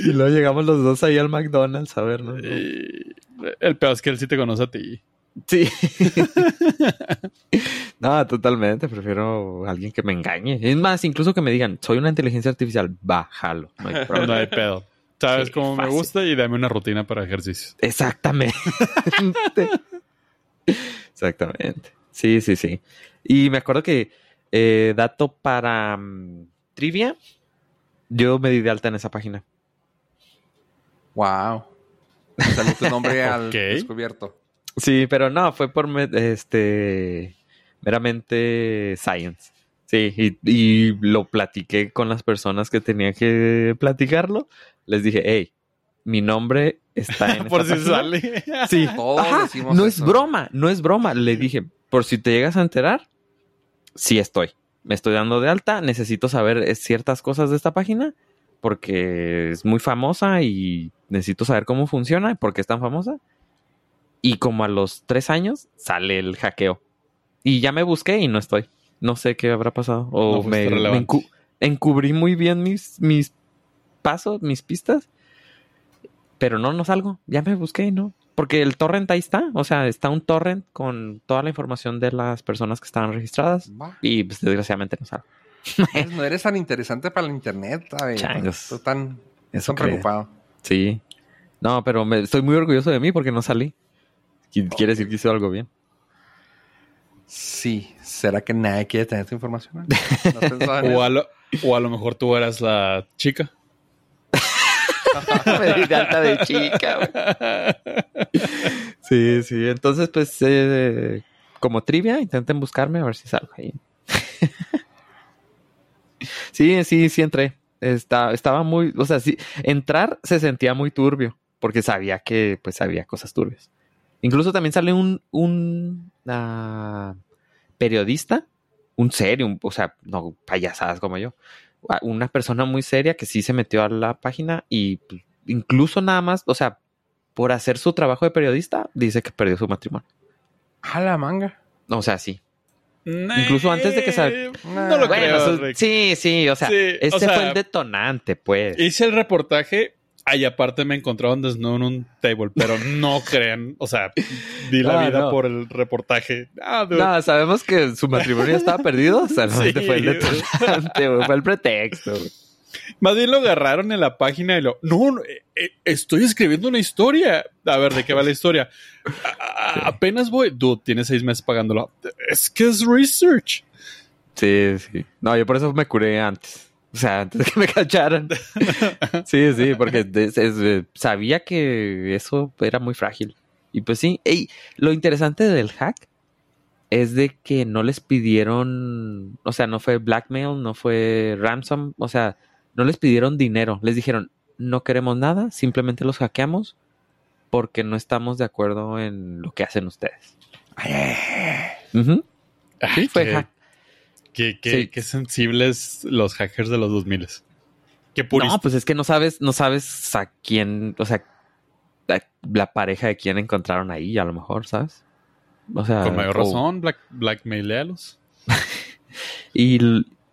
y luego llegamos los dos ahí al McDonald's a ver, ¿no? Y el peor es que él sí te conoce a ti. Sí. no, totalmente. Prefiero a alguien que me engañe. Es más, incluso que me digan, soy una inteligencia artificial, bájalo. No hay problema. No hay pedo. Sabes Sí, cómo me gusta y dame una rutina para ejercicios. Exactamente. Exactamente. Sí, sí, sí. Y me acuerdo que eh, dato para mm, trivia, yo me di de alta en esa página. Wow. Salió tu nombre al descubierto. Sí, pero no, fue por me- este meramente science. Sí, y, y lo platiqué con las personas que tenía que platicarlo. Les dije, hey, mi nombre está en Por esta si página". sale. Sí. Ajá, no eso. es broma, no es broma. Le dije, por si te llegas a enterar, sí estoy. Me estoy dando de alta, necesito saber eh, ciertas cosas de esta página porque es muy famosa y necesito saber cómo funciona y por qué es tan famosa. Y como a los tres años sale el hackeo. Y ya me busqué y no estoy. No sé qué habrá pasado. O No me, me relevante. encu- encubrí muy bien mis, mis pasos, mis pistas. Pero no, no salgo. Ya me busqué y no. Porque el torrent ahí está. O sea, está un torrent con toda la información de las personas que estaban registradas. Y pues desgraciadamente no salgo. No eres tan interesante para el internet, ¿sabes? Changos. Tú tan, Eso tan preocupado. Sí. No, pero me, estoy muy orgulloso de mí porque no salí. Qui- Quiere decir que hice algo bien. Sí. ¿Será que nadie quiere tener tu información? ¿No O a, lo, o a lo mejor tú eras la chica. me di de alta de chica. Sí, sí. Entonces, pues, eh, como trivia, intenten buscarme a ver si salgo ahí. sí, sí, sí entré. Está, estaba muy, o sea, sí, entrar se sentía muy turbio porque sabía que, pues, había cosas turbias. Incluso también sale un, un ah, periodista, un serio, un- o sea, no payasadas como yo, una persona muy seria que sí se metió a la página y pues, incluso nada más, o sea, por hacer su trabajo de periodista, dice que perdió su matrimonio. A la manga. O sea, sí. Incluso antes de que sal- Eh, No lo Bueno, creo. eso- Rick. sí, sí, o sea, Sí, ese o sea, fue el detonante, pues. Hice el reportaje. Ahí aparte me encontraron desnudo en un table, pero no crean, o sea, di la Ah, vida no. por el reportaje. Ah. No, sabemos que su matrimonio estaba perdido, Sí. fue el fue pretexto. Más bien lo agarraron en la página y lo. No, no, eh, eh, estoy escribiendo una historia. A ver, ¿de qué va la historia? A- a- Apenas voy. Dude, tienes seis meses pagándolo. Es que es research. Sí, sí. No, yo por eso me curé antes. O sea, antes de que me cacharan. Sí, sí, porque es- sabía que eso era muy frágil. Y pues sí, Ey, lo interesante del hack es de que no les pidieron, o sea, no fue blackmail, no fue ransom, o sea, no les pidieron dinero. Les dijeron, no queremos nada, simplemente los hackeamos porque no estamos de acuerdo en lo que hacen ustedes. Ujú. Ay, Sí, fue hack. Qué- qué- Sí. qué sensibles los hackers de los 2000 Qué puristas. No, pues es que no sabes, no sabes a quién, o sea, a- la pareja de quién encontraron ahí, a lo mejor, ¿sabes? O sea, Con mayor o- razón, black, blackmailealos. y,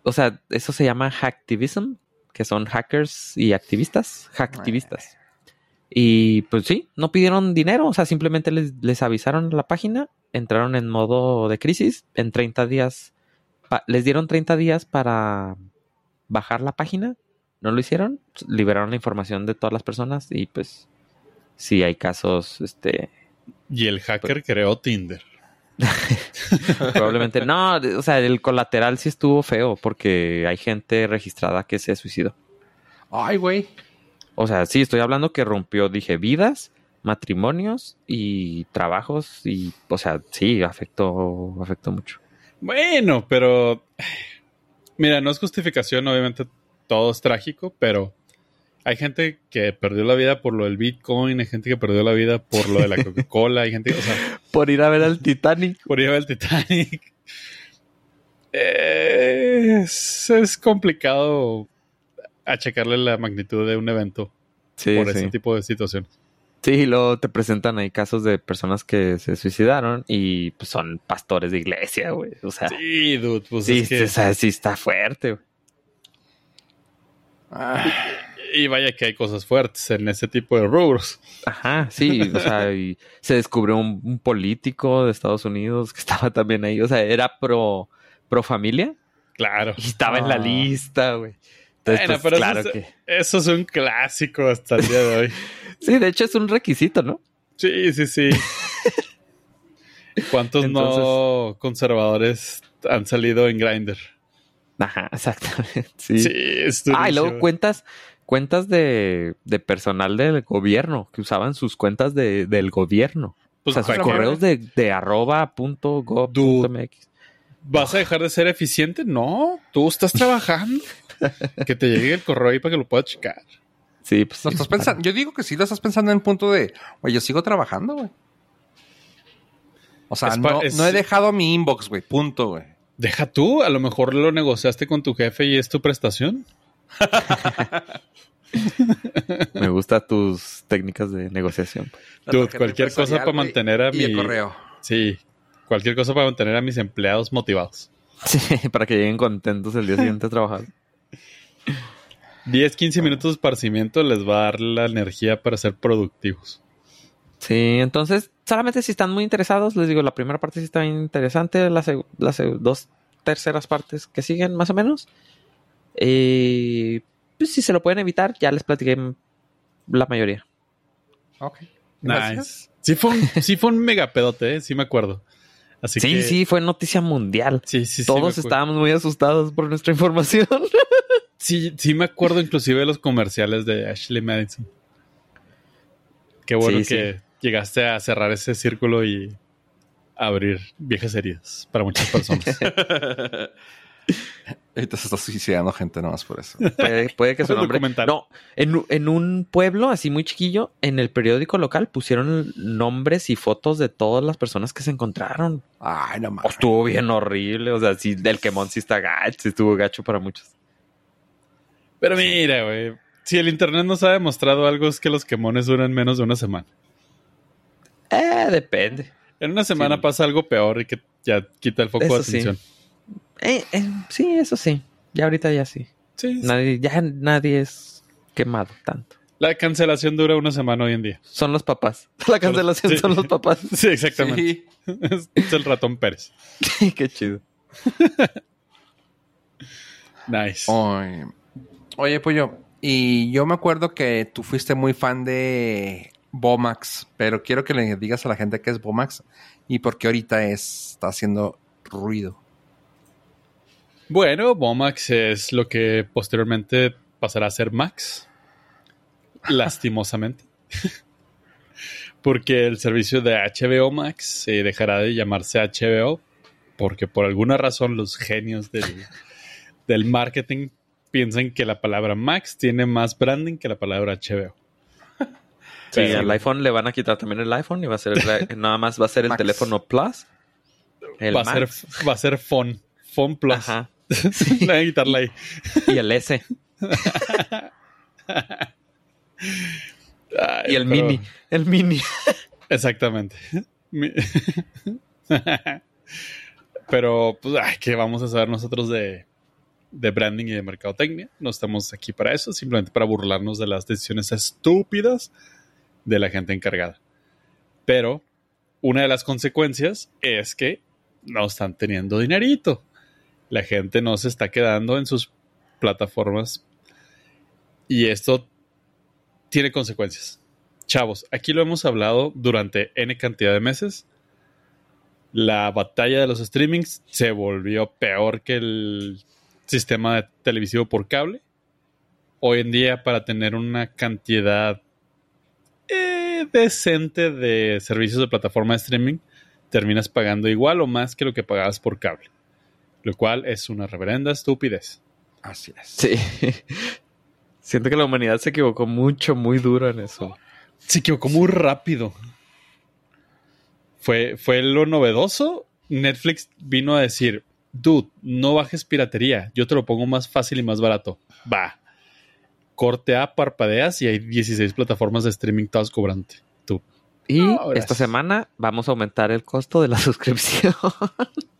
o sea, eso se llama hacktivism, que son hackers y activistas, hacktivistas. Y pues sí, no pidieron dinero, o sea, simplemente les, les avisaron a la página, entraron en modo de crisis, en 30 días, les dieron 30 días para bajar la página, no lo hicieron, liberaron la información de todas las personas y pues sí hay casos, este, Y el hacker creó Tinder. probablemente, no, o sea, el colateral sí estuvo feo porque hay gente registrada que se suicidó. Ay, güey. O sea, sí, estoy hablando que rompió, dije, vidas, matrimonios y trabajos y, o sea, sí, afectó, afectó mucho. Bueno, pero. Mira, no es justificación, obviamente todo es trágico, pero hay gente que perdió la vida por lo del Bitcoin, hay gente que perdió la vida por lo de la Coca-Cola, hay gente, o sea, Por ir a ver al Titanic. por ir a ver el Titanic. Es, es complicado a checarle la magnitud de un evento Sí, por sí. ese tipo de situaciones. Sí, y luego te presentan ahí casos de personas que se suicidaron y pues, son pastores de iglesia, güey. O sea, sí, dude, pues sí, es que... o sea, sí está fuerte, güey. Ah, Y vaya que hay cosas fuertes en ese tipo de rubros. Ajá, sí, o sea, y se descubrió un, un político de Estados Unidos que estaba también ahí, o sea, era pro, pro familia Claro. y estaba en la Ah. lista, güey. Entonces, Bueno, pues, pero claro eso, es, que... eso es un clásico hasta el día de hoy. Sí, de hecho es un requisito, ¿no? Sí, sí, sí. ¿Cuántos no conservadores han salido en Grindr? Ajá, exactamente. Sí. Sí, es ah, y luego cuentas, cuentas de, de personal del gobierno que usaban sus cuentas de, del gobierno. Pues, o sea, sus correos de, de arroba punto gov punto mx. ¿Vas a dejar de ser eficiente? No, tú estás trabajando. que te llegue el correo ahí para que lo puedas checar. Sí, pues ¿lo sí, estás pensando? Yo digo que sí lo estás pensando en el punto de, güey, yo sigo trabajando, güey. O sea, no, es- no he dejado mi inbox, güey. Punto, güey. Deja tú, a lo mejor lo negociaste con tu jefe y es tu prestación. Me gustan tus técnicas de negociación. Tarjeta cualquier cosa para mantener a Y el mi- correo. Sí, cualquier cosa para mantener a mis empleados motivados. Sí, para que lleguen contentos el día siguiente a trabajar. 10, 15 minutos de esparcimiento les va a dar la energía para ser productivos. Sí, entonces, solamente si están muy interesados, les digo, la primera parte sí está bien interesante, las, las dos terceras partes que siguen, más o menos. Y pues si se lo pueden evitar, ya les platiqué la mayoría. Ok. Gracias. Nice. Sí fue un, sí fue un mega pedote, ¿eh? sí me acuerdo. Así sí, que, sí, fue noticia mundial. Sí, sí, Todos estábamos muy asustados por nuestra información. Sí, sí me acuerdo inclusive de los comerciales de Ashley Madison. Qué bueno Sí, sí. que llegaste a cerrar ese círculo y abrir viejas heridas para muchas personas. Ahorita se está suicidando gente nomás por eso. puede, puede que su nombre. No, en, un pueblo así muy chiquillo, en el periódico local pusieron nombres y fotos de todas las personas que se encontraron. Ay, no Oh, mames. estuvo bien horrible. O sea, sí, del quemón sí está gacho, estuvo gacho para muchos. Pero mira, güey. Si el internet nos ha demostrado algo es que los quemones duran menos de una semana. Eh, depende. En una semana Sí. pasa algo peor y que ya quita el foco de Eso sí. atención. Eh, eh, sí, eso sí. Ya ahorita ya sí. Sí. sí. Nadie, ya nadie es quemado tanto. La cancelación dura una semana hoy en día. Son los papás. La cancelación Sí. son los papás. Sí, exactamente. Sí. Es, es el ratón Pérez. Qué chido. Nice. Oye, Pollo, y yo me acuerdo que tú fuiste muy fan de Bomax, pero quiero que le digas a la gente qué es Bomax y por qué ahorita es, está haciendo ruido. Bueno, Bomax es lo que posteriormente pasará a ser Max. Lastimosamente. porque el servicio de HBO Max se dejará de llamarse HBO. Porque por alguna razón los genios del, del marketing piensan que la palabra Max tiene más branding que la palabra HBO. Sí, Pero- al iPhone le van a quitar también el iPhone y va a ser el- nada más va a ser el Max. teléfono Plus. El va, a ser, Max. va a ser Phone. Phone Plus. Ajá. Le voy a quitarla ahí. Y el S. Ay, Y el pero- mini. El mini. Exactamente. Mi- Pero, pues, ay, ¿qué vamos a saber nosotros de, de branding y de mercadotecnia? No estamos aquí para eso, simplemente para burlarnos de las decisiones estúpidas de la gente encargada. Pero, una de las consecuencias es que no están teniendo dinerito. La gente no se está quedando en sus plataformas. Y esto tiene consecuencias. Chavos, aquí lo hemos hablado durante N cantidad de meses. La batalla de los streamings se volvió peor que el sistema de televisivo por cable. Hoy en día, para tener una cantidad eh, decente de servicios de plataforma de streaming, terminas pagando igual o más que lo que pagabas por cable. Lo cual es una reverenda estupidez. Así es. Sí. Siento que la humanidad se equivocó mucho, muy duro en eso. Se equivocó muy rápido. Fue, fue lo novedoso. Netflix vino a decir, dude, no bajes piratería. Yo te lo pongo más fácil y más barato. Va. corte A, parpadeas y hay 16 plataformas de streaming todas cobrante. Tú. Y No, esta semana vamos a aumentar el costo de la suscripción.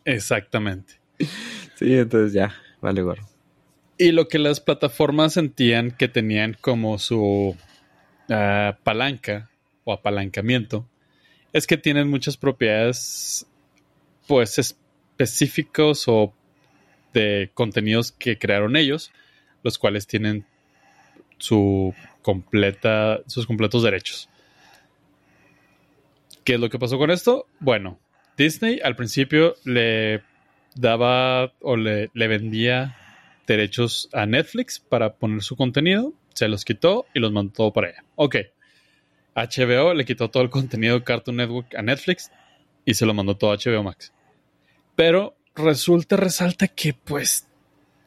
Exactamente. sí, entonces ya, vale, gorro. Y lo que las plataformas sentían que tenían como su ah, palanca o apalancamiento es que tienen muchas propiedades pues específicos o de contenidos que crearon ellos, los cuales tienen su completa, sus completos derechos. ¿Qué es lo que pasó con esto? Bueno, Disney al principio le daba o le, vendía derechos a Netflix para poner su contenido, se los quitó y los mandó para allá. Ok. HBO le quitó todo el contenido de Cartoon Network a Netflix y se lo mandó todo a HBO Max. Pero resulta, resalta que, pues,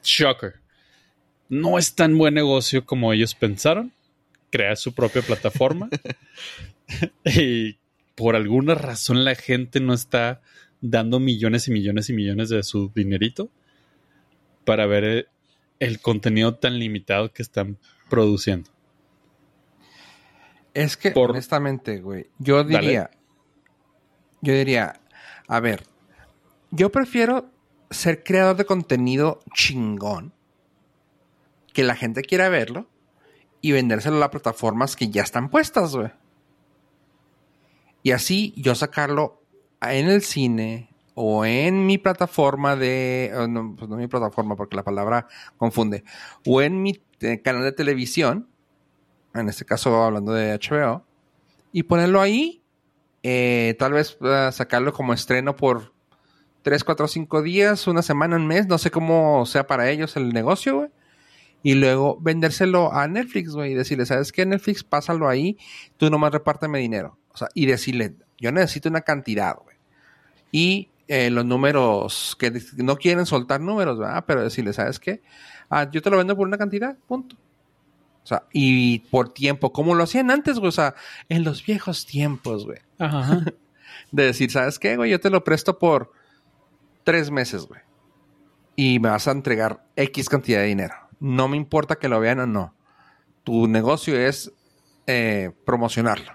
shocker. No es tan buen negocio como ellos pensaron. Crear su propia plataforma. y por alguna razón la gente no está dando millones y millones y millones de su dinerito para ver el, el contenido tan limitado que están produciendo. Es que, Por- honestamente, güey, yo diría, yo diría, a ver, yo prefiero ser creador de contenido chingón, que la gente quiera verlo y vendérselo a las plataformas que ya están puestas, güey. Y así yo sacarlo en el cine o en mi plataforma de, no, pues no mi plataforma porque la palabra confunde, o en mi eh, canal de televisión, en este caso hablando de HBO, y ponerlo ahí, eh, tal vez eh, sacarlo como estreno por 3, 4, 5 días, una semana, un mes, no sé cómo sea para ellos el negocio, güey. Y luego vendérselo a Netflix, güey, y decirle, ¿sabes qué? Netflix, pásalo ahí, tú nomás repárteme dinero. O sea, y decirle, yo necesito una cantidad, güey. Y eh, los números, que no quieren soltar números, ¿verdad? Pero decirle, ¿sabes qué? Ah, yo te lo vendo por una cantidad, punto. O sea, y por tiempo, como lo hacían antes, güey. O sea, en los viejos tiempos, güey. Ajá. De decir, ¿sabes qué, güey? Yo te lo presto por tres meses, güey. Y me vas a entregar X cantidad de dinero. No me importa que lo vean o no. Tu negocio es eh, promocionarlo.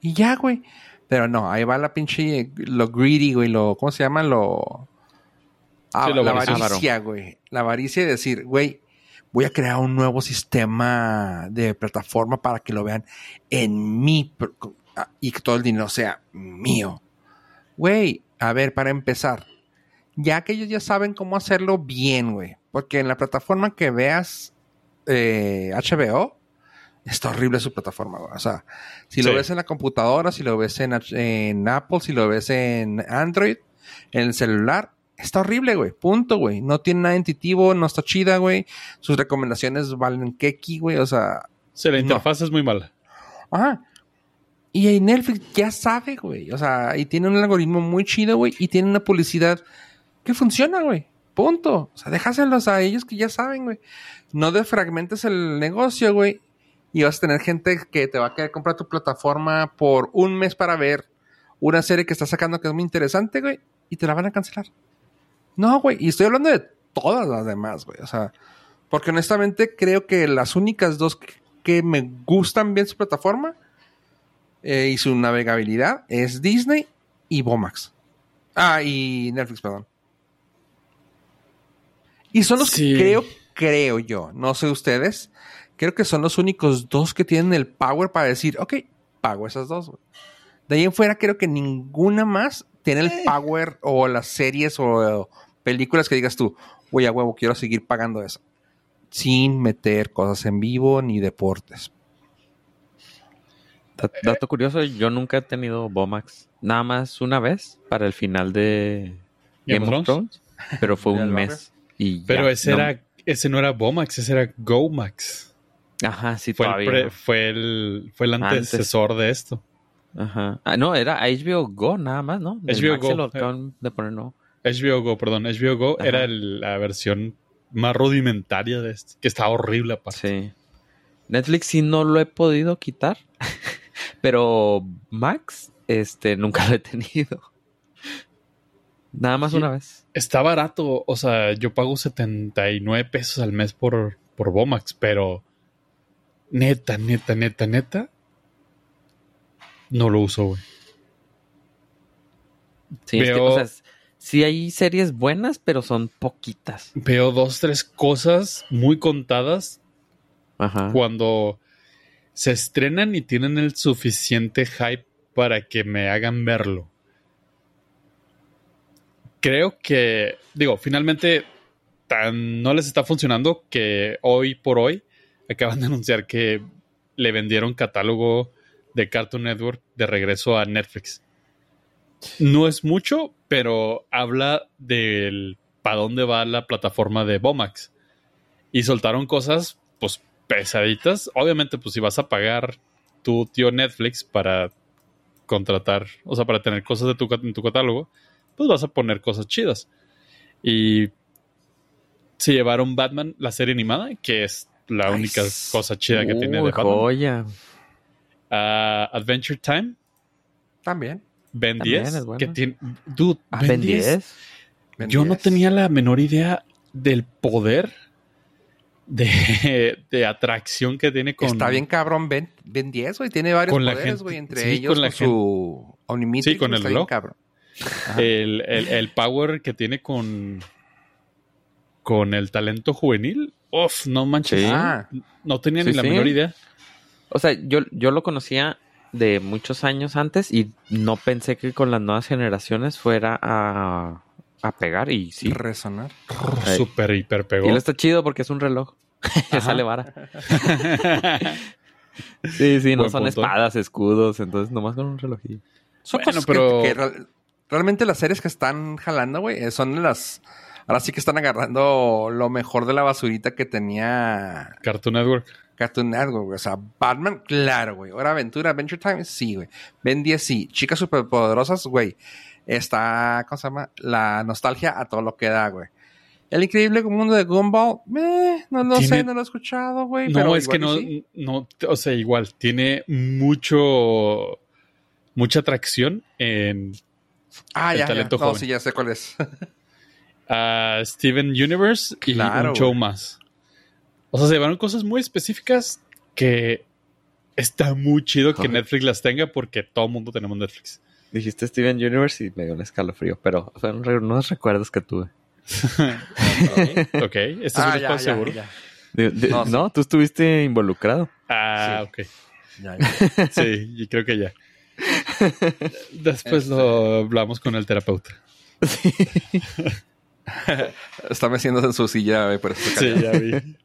Y ya, güey. Pero no, ahí va la pinche, lo greedy, güey, lo, ¿cómo se llama? Lo... Ah, Sí, lo la avaricia, güey. La avaricia de decir, güey, voy a crear un nuevo sistema de plataforma para que lo vean en ah, y que todo el dinero sea mío. Güey, a ver, para empezar, ya que ellos ya saben cómo hacerlo bien, güey, porque en la plataforma que veas eh, HBO, está horrible su plataforma, güey. O sea, si lo Sí. ves en la computadora, si lo ves en, en Apple, si lo ves en Android, en el celular, está horrible, güey. Punto, güey. No tiene nada intuitivo, no está chida, güey. Sus recomendaciones valen keki, güey. O sea, Sí, la No. interfaz es muy mala. Ajá. Y ahí Netflix ya sabe, güey. O sea, y tiene un algoritmo muy chido, güey. Y tiene una publicidad que funciona, güey. Punto. O sea, déjaselos a ellos que ya saben, güey. No defragmentes el negocio, güey. Y vas a tener gente que te va a querer comprar tu plataforma por un mes para ver una serie que está sacando que es muy interesante, güey. Y te la van a cancelar. No, güey. Y estoy hablando de todas las demás, güey. O sea, porque honestamente creo que las únicas dos que, que me gustan bien su plataforma eh, y su navegabilidad es Disney y Bomax. Ah, y Netflix, perdón. Y son los Sí. que creo, creo yo, no sé ustedes, creo que son los únicos dos que tienen el power para decir, ok, pago esas dos. güey. De ahí en fuera creo que ninguna más tiene el power o las series o, películas que digas tú, güey, a huevo, quiero seguir pagando eso. Sin meter cosas en vivo ni deportes. Dat- Dato curioso, yo nunca he tenido Bomax. Nada más una vez para el final de Game of Thrones. pero fue un mes. Y ya, Pero ese no- era, ese no era Bomax, ese era Gomax. Ajá, sí, Fue el, todavía. pre- fue el, fue el Antes. antecesor de esto. Ajá. Ah, no, era HBO Go nada más, ¿no? HBO Go, lo eh. acaban de poner, no. HBO Go, perdón. HBO Go Ajá. era el- la versión más rudimentaria de este, que estaba horrible aparte. Sí. Netflix sí no lo he podido quitar. pero Max, este, nunca lo he tenido. Nada más Sí. una vez. Está barato, o sea, yo pago 79 pesos al mes por, por Bomax, pero neta, neta, neta, neta, no lo uso, güey. Sí, es que, Veo- o sea, sí hay series buenas, pero son poquitas. Veo dos, tres cosas muy contadas Ajá. cuando se estrenan y tienen el suficiente hype para que me hagan verlo. Creo que, digo, finalmente tan no les está funcionando que hoy por hoy acaban de anunciar que le vendieron catálogo de Cartoon Network de regreso a Netflix. No es mucho, pero habla del para dónde va la plataforma de Bomax. Y soltaron cosas, pues, pesaditas. Obviamente, pues, si vas a pagar tu tío Netflix para contratar, o sea, para tener cosas de tu, en tu catálogo, pues vas a poner cosas chidas. Y se llevaron Batman, la serie animada, que es la única cosa chida que tiene de Batman. joya. Ah, Adventure Time, También. Ben También 10, es buena. que tiene... Dude, Ah, Ben Ben 10, 10. Ben yo no 10. tenía la menor idea del poder de, de atracción que tiene con... Está bien cabrón Ben, ben 10, güey. Tiene varios Con poderes, güey. Entre sí, ellos con con, la su Omnimatrix. Sí, con el está bien reloj. cabrón. El, el- el power que tiene con con el talento juvenil. Uf, no manches. Sí. Ah, No tenía Sí, ni la sí. menor idea. O sea, yo, yo lo conocía de muchos años antes y no pensé que con las nuevas generaciones fuera a, a pegar y sí. resonar. Súper hiper pegó. Y lo está chido porque es un reloj. Que sale vara. Sí, sí, no Buen son punto. espadas, escudos, entonces nomás con un relojillo. Son Bueno, cosas pero- que, realmente las series que están jalando, güey, eh, son las... Ahora sí que están agarrando lo mejor de la basurita que tenía Cartoon Network. Cartoon Network, güey. O sea, Batman, claro, güey. Hora Aventura, Adventure Time, sí, güey. Ben 10, sí. Chicas superpoderosas, güey. Está, ¿cómo se llama? La nostalgia a todo lo que da, güey. El increíble mundo de Gumball, meh, no lo Tiene- sé, no lo he escuchado, güey. No, pero es que no, sí. no, o sea, igual, tiene mucho, mucha atracción en Ah, el ya, ya. talento No, joven. sí, ya sé cuál es. a Steven Universe y Claro, un show más. O sea, se llevaron cosas muy específicas que está muy chido que. Netflix las tenga porque todo el mundo tenemos Netflix. Dijiste Steven Universe y me dio un escalofrío, pero re- unos recuerdos que tuve. ok, ¿estás Ah, un ya, ya, seguro? ya. De- de- No, no, sí. tú estuviste involucrado. Ah, Sí. ok. Ya, ya. Sí, y creo que ya. Después Este. lo hablamos con el terapeuta. Está meciéndose en su silla, eso está Sí, ya vi.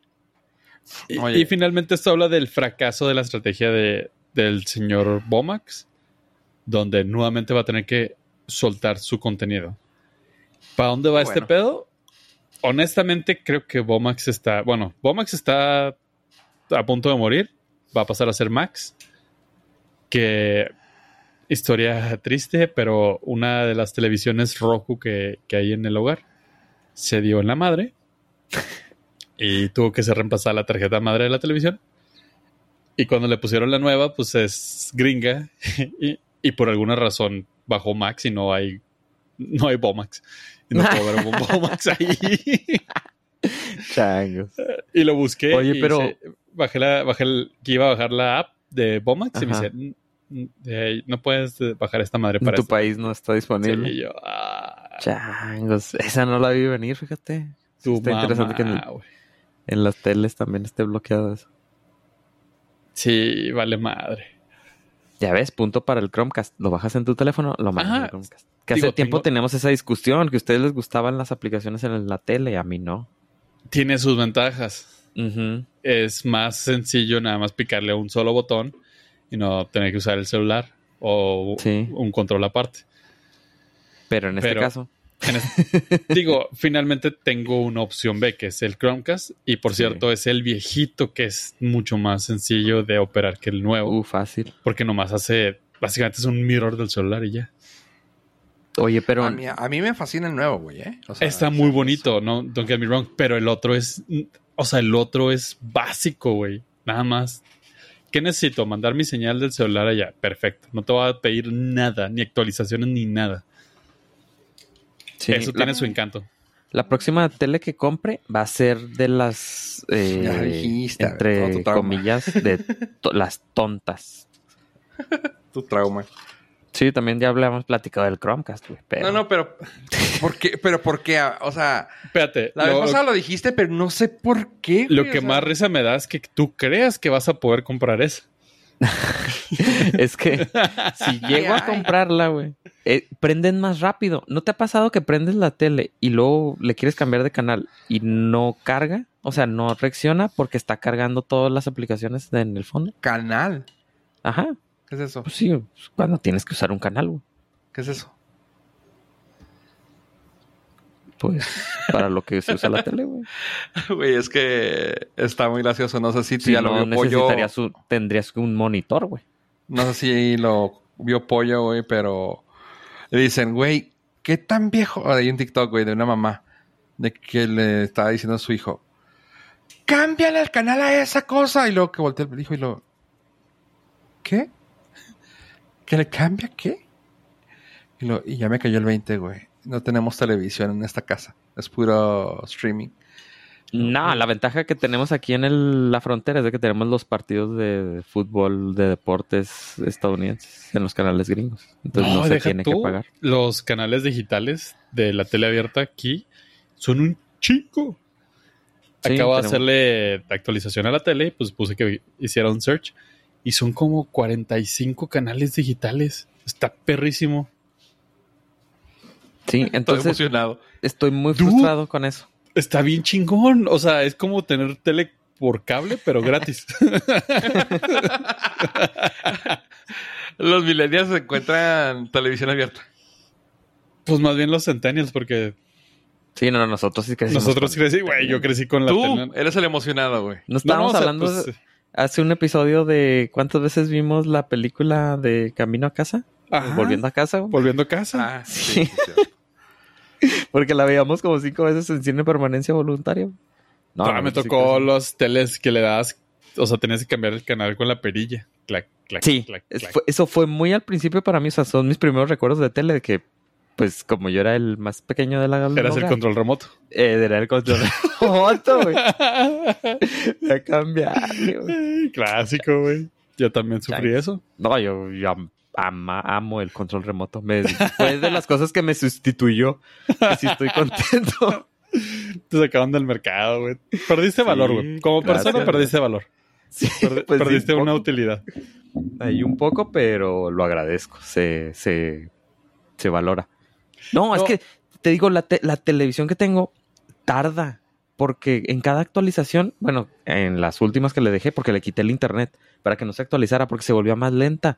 Y, finalmente esto habla del fracaso de la estrategia de, del señor Bomax, donde nuevamente va a tener que soltar su contenido. ¿Para dónde va este pedo? Honestamente, creo que Bomax está. Bueno, Bomax está a punto de morir. Va a pasar a ser Max. Que historia triste, pero una de las televisiones Roku que, que hay en el hogar se dio en la madre y tuvo que ser reemplazada la tarjeta madre de la televisión. Y cuando le pusieron la nueva, pues es gringa y, y por alguna razón bajó Max y no hay no hay Bomax. Y no puedo ver un Bomax ahí. Changos. y lo busqué. Oye, y pero- se- bajé la, bajé el, que iba a bajar la app de Bomax y me Ajá. dice, "Mm, mm, eh, no puedes bajar esta madre En para tu esto". país no está disponible. yo, ah, Changos. Esa no la vi venir, fíjate. tu está interesante que en, en las teles también esté bloqueado eso. Sí, vale madre. Ya ves, punto para el Chromecast. Lo bajas en tu teléfono, lo mandas Ajá. al Chromecast. Que Digo, hace tiempo tengo- teníamos esa discusión, que a ustedes les gustaban las aplicaciones en la tele y a mí no. Tiene sus ventajas. Es más sencillo nada más picarle un solo botón y no tener que usar el celular o Sí. un control aparte. Pero en este Pero- caso, En digo, finalmente tengo una opción B que es el Chromecast y por Sí. cierto es el viejito que es mucho más sencillo de operar que el nuevo uh, fácil. porque nomás hace, básicamente es un mirror del celular y ya. Oye, pero A mí, a mí me fascina el nuevo, güey, ¿eh? O sea, Está muy bonito, no don't get me wrong, pero el otro es, o sea, el otro es básico, güey, nada más. ¿Qué necesito? Mandar mi señal del celular allá. Perfecto. No te va a pedir nada, ni actualizaciones, ni nada. Sí, Eso la- tiene su encanto. La próxima tele que compre va a ser de las, eh, Ya dijiste, todo entre comillas, de to- las tontas. Tu trauma. Sí, también ya habíamos platicado del Chromecast, güey. pero- No, no, pero. ¿Por qué? Pero ¿por qué? O sea, Espérate. la vez lo, pasada lo dijiste, pero no sé por qué. lo que o sea. más risa me da es que tú creas que vas a poder comprar eso. Es que si llego a comprarla, güey, eh, prenden más rápido. ¿No te ha pasado que prendes la tele y luego le quieres cambiar de canal y no carga? O sea, no reacciona porque está cargando todas las aplicaciones en el fondo. Canal. Ajá. ¿Qué es eso? Pues sí, pues, cuando tienes que usar un canal, güey. ¿Qué es eso? Pues para lo que se usa la tele, güey. Güey, es que está muy gracioso. No sé si tú Si ya lo vio pollo. un- tendrías un monitor, güey. No sé si lo vio pollo, güey, pero le dicen, güey, ¿qué tan viejo? Hay un TikTok, güey, de una mamá de que le estaba diciendo a su hijo, cámbiale el canal a esa cosa. Y luego que voltea el hijo y lo, ¿qué? ¿Que le cambia qué? Y, lo, y ya me cayó el 20, güey. No tenemos televisión en esta casa. Es puro streaming. No, la ventaja que tenemos aquí en el- la frontera es de que tenemos los partidos de fútbol, de deportes estadounidenses en los canales gringos. Entonces no, se deja tiene que pagar. Los canales digitales de la tele abierta aquí son un chico. Sí, Acabo de hacerle actualización a la tele, pues puse que hiciera un search y son como 45 canales digitales. Está perrísimo. Sí, Estoy entonces emocionado. estoy muy Dude. frustrado con eso. Está bien chingón. O sea, es como tener tele por cable, pero gratis. Los millennials encuentran televisión abierta. pues más bien los centennials, porque Sí, no, no, nosotros sí crecimos. nosotros crecí, güey, yo crecí con la Tú tele. eres el emocionado, güey. No No, estábamos no, o sea, hablando pues, de- hace un episodio de cuántas veces vimos la película de Camino a casa, ajá, volviendo a casa, güey? volviendo a casa. Ah, Sí. porque la veíamos como cinco veces en cine permanencia voluntaria. No, Ah, no, me tocó los teles que le das, o sea, tenías que cambiar el canal con la perilla. Clac, clac, Sí, clac, eso fue muy al principio para mí. O sea, son mis primeros recuerdos de tele de que, pues, como yo era el más pequeño de la Eras el control remoto. eh, era el control remoto, güey. Voy a cambiarle, güey. Clásico, güey. Yo también sufrí eso. No, yo, yo am- ama- amo el control remoto. Me, fue de las cosas que me sustituyó. Y sí estoy contento. Te sacaban del mercado, güey. Perdiste Sí, valor, güey. Como persona perdiste valor. Sí, Perdi- pues perdiste un una utilidad. Ahí un poco, pero lo agradezco. Se, se, se valora. No, es que te digo, la, te- la televisión que tengo tarda. Porque en cada actualización, bueno, en las últimas que le dejé, porque le quité el internet para que no se actualizara, porque se volvía más lenta.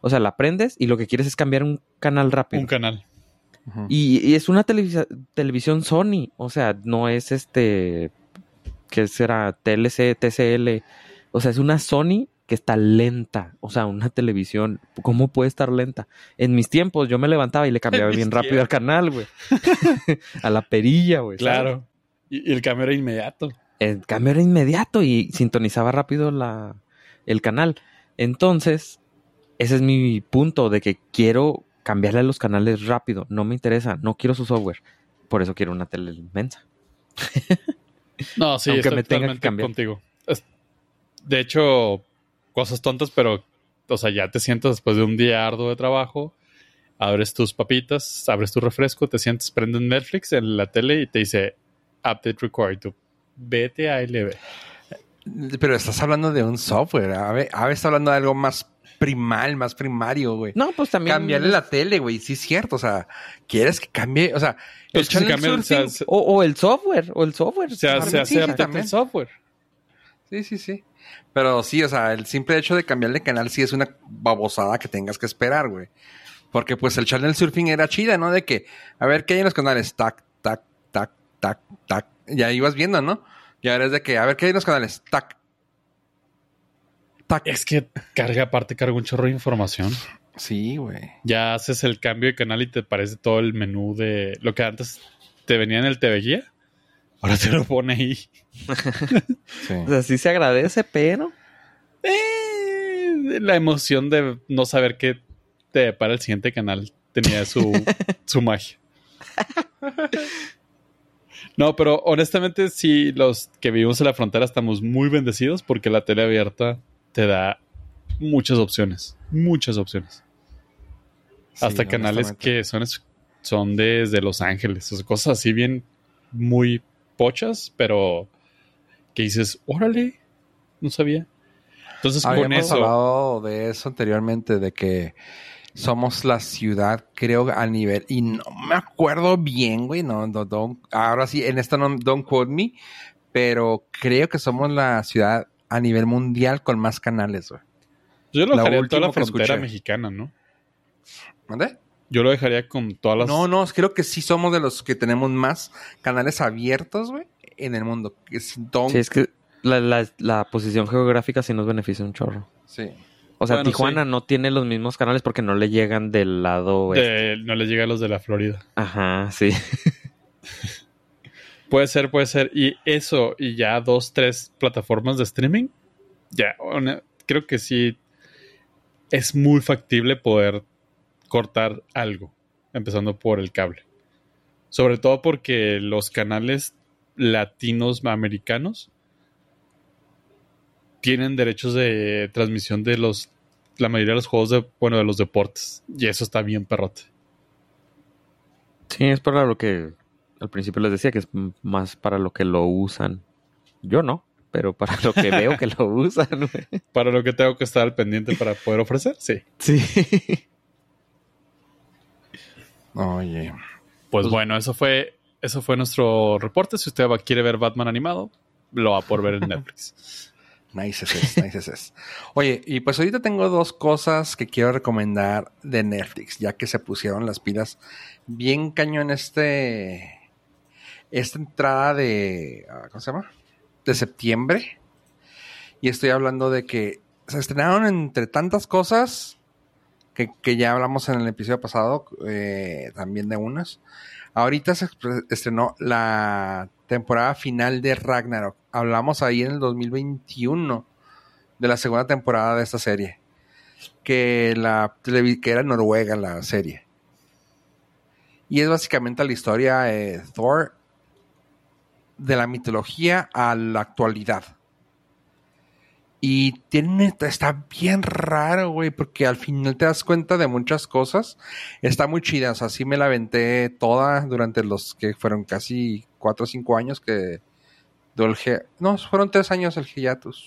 O sea, la prendes y lo que quieres es cambiar un canal rápido. Un canal. Y, y es una televisión Sony, o sea, no es este, ¿qué será? TLC, TCL, o sea, es una Sony que está lenta, o sea, una televisión, ¿cómo puede estar lenta? En mis tiempos yo me levantaba y le cambiaba bien rápido al canal, güey. a la perilla, güey. Claro. Y, y el cambio era inmediato. El cambio era inmediato y sintonizaba rápido la, el canal. Entonces, ese es mi punto de que quiero cambiarle a los canales rápido. No me interesa, no quiero su software. Por eso quiero una tele inmensa. No, sí, Aunque estoy me tenga que cambiar. contigo. De hecho, cosas tontas, pero, o sea, ya te sientas después de un día arduo de trabajo, abres tus papitas, abres tu refresco, te sientes, prendes Netflix en la tele y te dice Update Required. Tú, vete a LB. Pero estás hablando de un software. Ave, Ave está hablando de algo más primal, más primario, güey. No, pues también. Cambiarle la tele, güey. Sí, es cierto. O sea, ¿quieres que cambie? O sea, Pues que se channel cambia, o surfing- se, O, o el software, o el software. se hace, se hace sí, update el software. Sí, sí, sí. Pero sí, o sea, el simple hecho de cambiarle canal sí es una babosada que tengas que esperar, güey. Porque pues el channel surfing era chida, ¿no? De que, a ver, ¿qué hay en los canales? Tac, tac, tac, tac, tac. Ya ibas viendo, ¿no? Ya eres de que, a ver, ¿qué hay en los canales? Tac. Tac. Es que carga, aparte, carga un chorro de información. Sí, güey. Ya haces el cambio de canal y te parece todo el menú de lo que antes te venía en el TV Guía. Ahora te lo pone ahí. Sí. O sea, sí se agradece, pero. Eh, la emoción de no saber qué te depara el siguiente canal tenía su, su magia. No, pero honestamente sí, los que vivimos en la frontera estamos muy bendecidos porque la tele abierta te da muchas opciones, muchas opciones. Sí, Hasta canales que son, son desde Los Ángeles, cosas así bien muy pochas, pero que dices, órale, no sabía. Entonces con Habíamos eso, hablado de eso anteriormente, de que somos la ciudad, creo, a nivel, y no me acuerdo bien, güey, no, no, don't- ahora sí, en esta no, don't quote me, pero creo que somos la ciudad a nivel mundial con más canales, güey. yo lo la dejaría toda la frontera escuché. mexicana, ¿no? ¿Mande? Yo lo dejaría con todas las... No, no, creo que sí somos de los que tenemos más canales abiertos, güey, en el mundo. Es don't- Sí, es que la, la- la posición geográfica sí nos beneficia un chorro. sí. O sea, Bueno, Tijuana no tiene los mismos canales porque no le llegan del lado de- no le llega a los de la Florida. Ajá, sí. Puede ser, puede ser. Y eso, y ya dos, tres plataformas de streaming, ya, creo que sí es muy factible poder cortar algo, empezando por el cable. Sobre todo porque los canales latinos americanos tienen derechos de transmisión de los la mayoría de los juegos de bueno de los deportes y eso está bien perrote. Sí, es para lo que al principio les decía que es más para lo que lo usan. Yo no, pero para lo que veo que lo usan. Para lo que tengo que estar al pendiente para poder ofrecer, sí. Sí. Oye. Pues bueno, eso fue, eso fue nuestro reporte. Si usted va- quiere ver Batman animado, lo va por ver en Netflix. Nice es, nice es, es. Oye, y pues ahorita tengo dos cosas que quiero recomendar de Netflix, ya que se pusieron las pilas bien cañón este esta entrada de ah, ¿cómo se llama? de septiembre. Y estoy hablando de que se estrenaron entre tantas cosas que, ya hablamos en el episodio pasado, eh, también de unas. Ahorita se estrenó la temporada final de Ragnarok. Hablamos ahí en el 2021 de la segunda temporada de esta serie. Que, la, que era Noruega la serie. Y es básicamente la historia de Thor de la mitología a la actualidad. Y tiene, está bien raro, güey, porque al final te das cuenta de muchas cosas. Está muy chida, o sea, sí me la aventé toda durante los que fueron casi cuatro o cinco años que del G- no, fueron tres años el hiatus,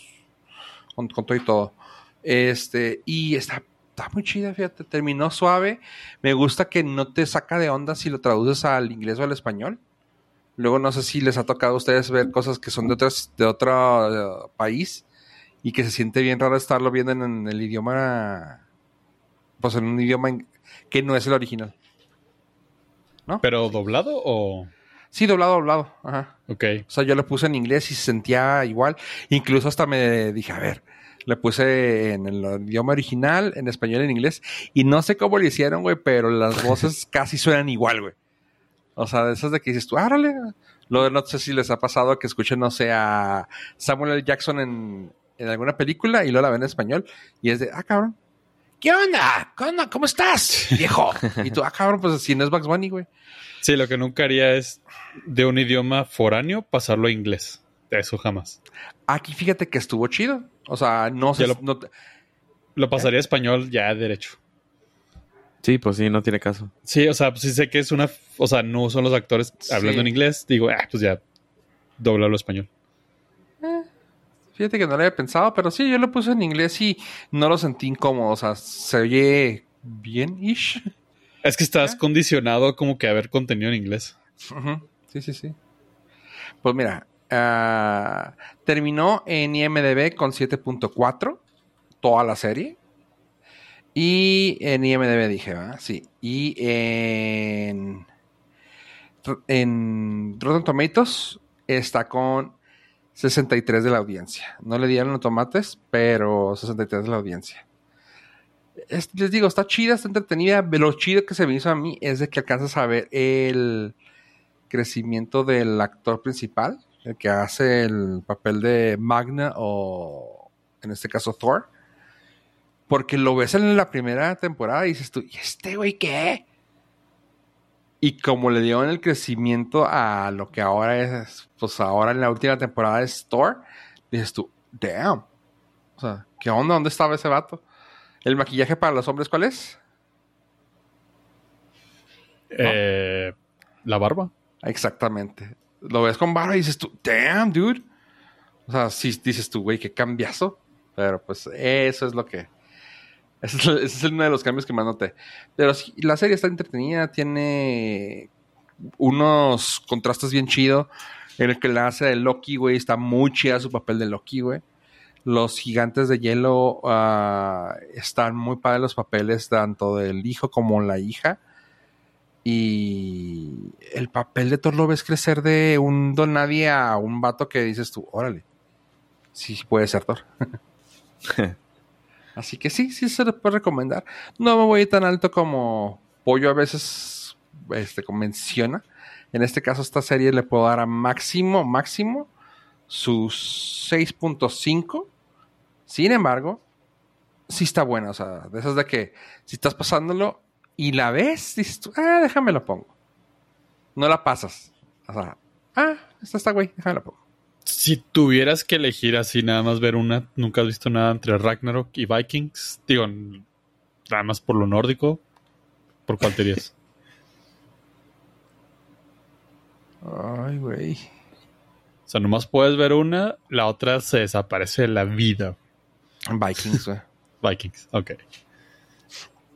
con, con todo y todo. Este, y está, está muy chida, fíjate, terminó suave. Me gusta que no te saca de onda si lo traduces al inglés o al español. Luego no sé si les ha tocado a ustedes ver cosas que son de otras, de otro eh, país y que se siente bien raro estarlo viendo en, en el idioma, pues en un idioma en- que no es el original. ¿Pero doblado o...? Sí, doblado, doblado. Ajá. Ok. O sea, yo le puse en inglés y se sentía igual. Incluso hasta me dije, a ver, le puse en el idioma original, en español, en inglés. Y no sé cómo lo hicieron, güey, pero las voces casi suenan igual, güey. O sea, de esas de que dices tú, árale. Lo de no sé si les ha pasado que escuchen, no sé, a Samuel L. Jackson en, en alguna película y luego la ven en español. Y es de, ah, cabrón. ¿Qué onda? ¿Qué onda? ¿Cómo estás, viejo? y tú, ah, cabrón, pues si no es Bugs Bunny, güey. Sí, lo que nunca haría es de un idioma foráneo pasarlo a inglés. Eso jamás. Aquí fíjate que estuvo chido. O sea, no sé. Lo- no te- Lo pasaría a español ya derecho. Sí, pues sí, no tiene caso. Sí, o sea, pues sí sé que es una... O sea, no son los actores hablando Sí. en inglés. Digo, ah, pues ya, doblalo a español. Fíjate que no lo había pensado, pero sí, yo lo puse en inglés y no lo sentí incómodo. O sea, se oye bien-ish. Es que estás condicionado como que a ver contenido en inglés. Sí, sí, sí. Pues mira, ah, terminó en IMDB con 7.4 toda la serie. Y en IMDB dije, ¿verdad? Sí. Y en, en Rotten Tomatoes está con 63 de la audiencia. No le dieron los tomates, pero 63 de la audiencia. Es- les digo, está chida, está entretenida. Lo chido que se me hizo a mí es de que alcanzas a ver el crecimiento del actor principal, el que hace el papel de Magna o en este caso Thor. Porque lo ves en la primera temporada y dices tú, ¿y este güey qué? Y como le dieron el crecimiento a lo que ahora es, pues ahora en la última temporada es Thor, dices tú, damn. O sea, ¿qué onda? ¿Dónde estaba ese vato? ¿El maquillaje para los hombres cuál es? Eh, la barba. Exactamente. Lo ves con barba y dices tú, damn, dude. O sea, sí dices tú, güey, qué cambiazo. Pero pues eso es lo que... Ese es, uno de los cambios que más noté. Pero sí, la serie está entretenida, tiene unos contrastes bien chidos. En el que la hace de Loki, güey, está muy chida su papel de Loki, güey. Los gigantes de hielo ah, están muy padres los papeles, tanto del hijo como la hija. Y el papel de Thor lo ves crecer de un don nadie a un vato que dices tú, órale. Sí, puede ser Thor. Así que sí, sí se le puede recomendar. No me voy tan alto como Pollo a veces este, menciona. En este caso, esta serie le puedo dar a máximo, máximo sus 6.5. Sin embargo, sí está buena. O sea, de esas de que si estás pasándolo y la ves, dices tú, ah, déjame lo pongo. No la pasas. O sea, ah, esta está güey, déjame la pongo. Si tuvieras que elegir así nada más ver una, nunca has visto nada entre Ragnarok y Vikings, digo, nada más por lo nórdico, ¿por cuál te irías? Ay, güey. O sea, nomás puedes ver una, la otra se desaparece de la vida. Vikings, güey. Vikings, ok.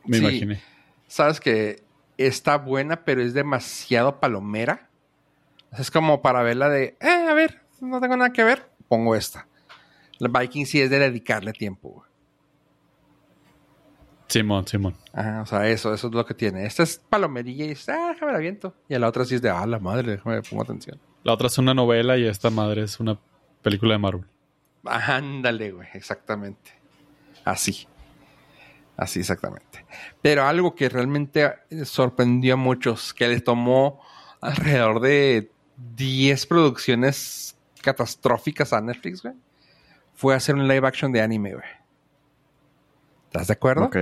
Me Sí. imaginé. Sabes que está buena, pero es demasiado palomera. Es como para verla de, eh, a ver, no tengo nada que ver, pongo esta. La Viking sí es de dedicarle tiempo, güey. Simón, Simón. Ajá, o sea, eso, eso es lo que tiene. Esta es palomerilla y es, ah, déjame la viento. Y a la otra sí es de, ah, la madre, déjame pongo atención. La otra es una novela y esta madre es una película de Marvel. Ándale, güey, exactamente. Así. Así, exactamente. Pero algo que realmente sorprendió a muchos, que le tomó alrededor de 10 producciones catastróficas a Netflix, güey, fue hacer un live action de anime, güey. ¿Estás de acuerdo? Ok.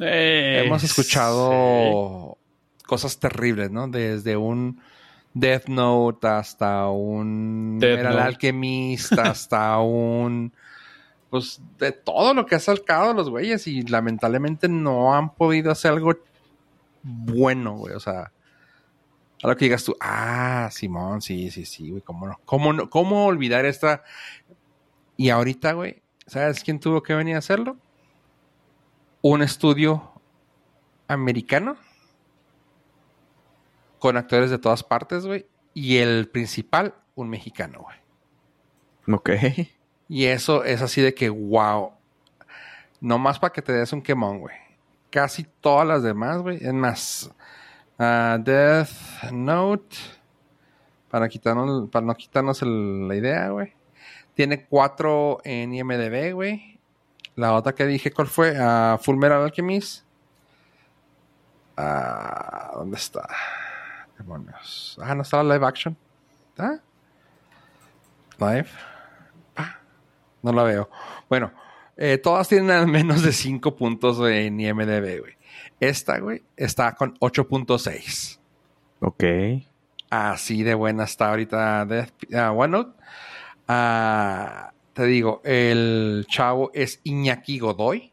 Hemos escuchado cosas terribles, ¿no? Desde un Death Note hasta un Death Metal Note. Alchemist, hasta un. Pues de todo lo que ha sacado los güeyes y lamentablemente no han podido hacer algo bueno, güey. O sea, a lo que digas tú, ah, Simón, sí, sí, sí, güey, ¿cómo no? ¿Cómo, no? ¿Cómo olvidar esta? Y ahorita, güey, ¿sabes quién tuvo que venir a hacerlo? Un estudio americano con actores de todas partes, güey. Y el principal, un mexicano, güey. Ok. Y eso es así de que, wow. No más para que te des un quemón, güey. Casi todas las demás, güey. Es más, ah, Death Note. Para, quitarnos, para no quitarnos la idea, güey. Tiene cuatro en IMDB, güey. La otra que dije, ¿cuál fue? Ah, Full Metal Alchemist. Ah, ¿Dónde está? Demonios. Ah, no estaba live action. ¿Está? Live. Ah, no la veo. Bueno, eh, todas tienen al menos de 5 puntos en IMDB, güey. Esta, güey, está con 8.6. Ok. Así de buena está ahorita Death, ah, OneNote. Ah, te digo, el chavo es Iñaki Godoy.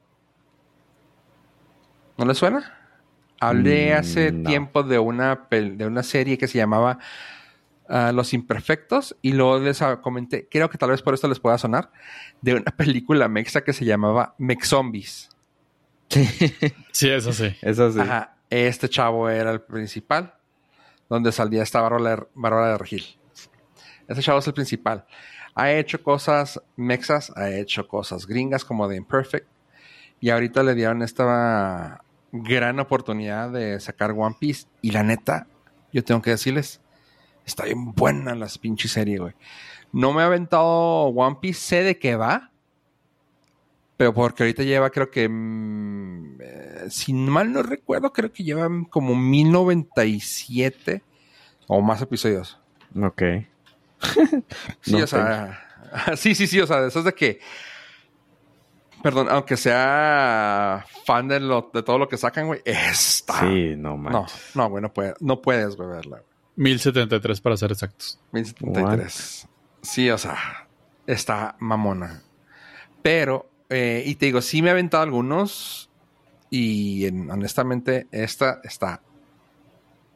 ¿No le suena? Hablé Mm, hace no. tiempo de una, de una serie que se llamaba ah, Los Imperfectos y luego les comenté, creo que tal vez por esto les pueda sonar, de una película mexa que se llamaba Mex Zombies. Sí, eso sí. Eso sí. Ajá, este chavo era el principal, donde salía esta Bárbara de Regil. Este chavo es el principal. Ha hecho cosas mexas, ha hecho cosas gringas como The Imperfect, y ahorita le dieron esta gran oportunidad de sacar One Piece, y la neta, yo tengo que decirles, está bien buena la pinche serie, güey. No me ha aventado One Piece, sé de qué va, pero porque ahorita lleva, creo que, mm, eh, si mal no recuerdo, creo que lleva como 1097 o más episodios. Ok. Sí, No o sea, sí, sí, sí, o sea, eso es de que Perdón, aunque sea fan de, lo, de todo lo que sacan, güey, está. Sí, no No, manches. no, güey, no, puede- no puedes, güey, verla. güey. 1073 para ser exactos. 1073. Sí, o sea, está mamona. Pero, eh, y te digo, sí me he aventado algunos. Y en- honestamente, esta está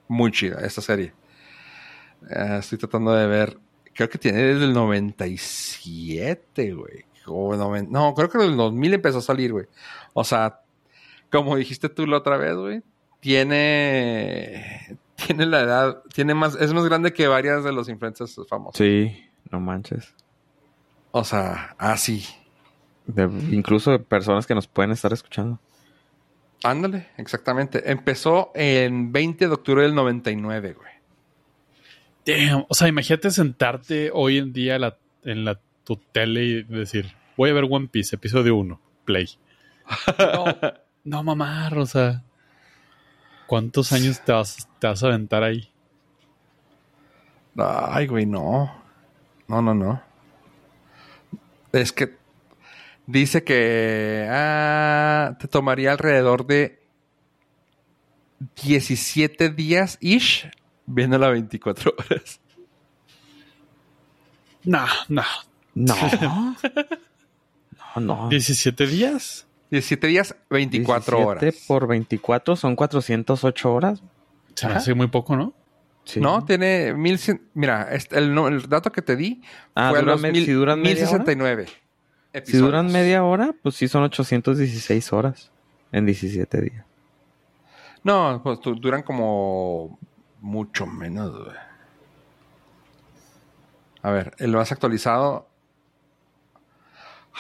muy chida, esta serie. Eh, estoy tratando de ver. Creo que tiene desde el 97, güey. No, creo que en el 2000 empezó a salir, güey. O sea, como dijiste tú la otra vez, güey. Tiene. Tiene la edad. Tiene más. Es más grande que varias de los influencers famosos. Sí, no manches. O sea, así. De- incluso de personas que nos pueden estar escuchando. Ándale, exactamente. Empezó en 20 de octubre del 99, güey. Damn. O sea, imagínate sentarte hoy en día la- en la, tu tele y decir, voy a ver One Piece, episodio 1, play. No, no mamar, o sea. ¿Cuántos años te vas, te vas a aventar ahí? Ay, güey, no. No, no, no. Es que dice que ah, te tomaría alrededor de 17 días ish viéndola 24 horas. No, no. No. no, no. 17 días. 17 días, 24 17 horas. por 24 son 408 horas. Se me hace muy poco, ¿no? Sí. No, tiene 1100. Mira, este- el, dato que te di Ah, fue a ¿duran los me- mil- si duran media hora? 1069. Si duran episodios. media hora, pues sí son 816 horas en 17 días. No, pues du- duran como mucho menos, güey. A ver, el más actualizado.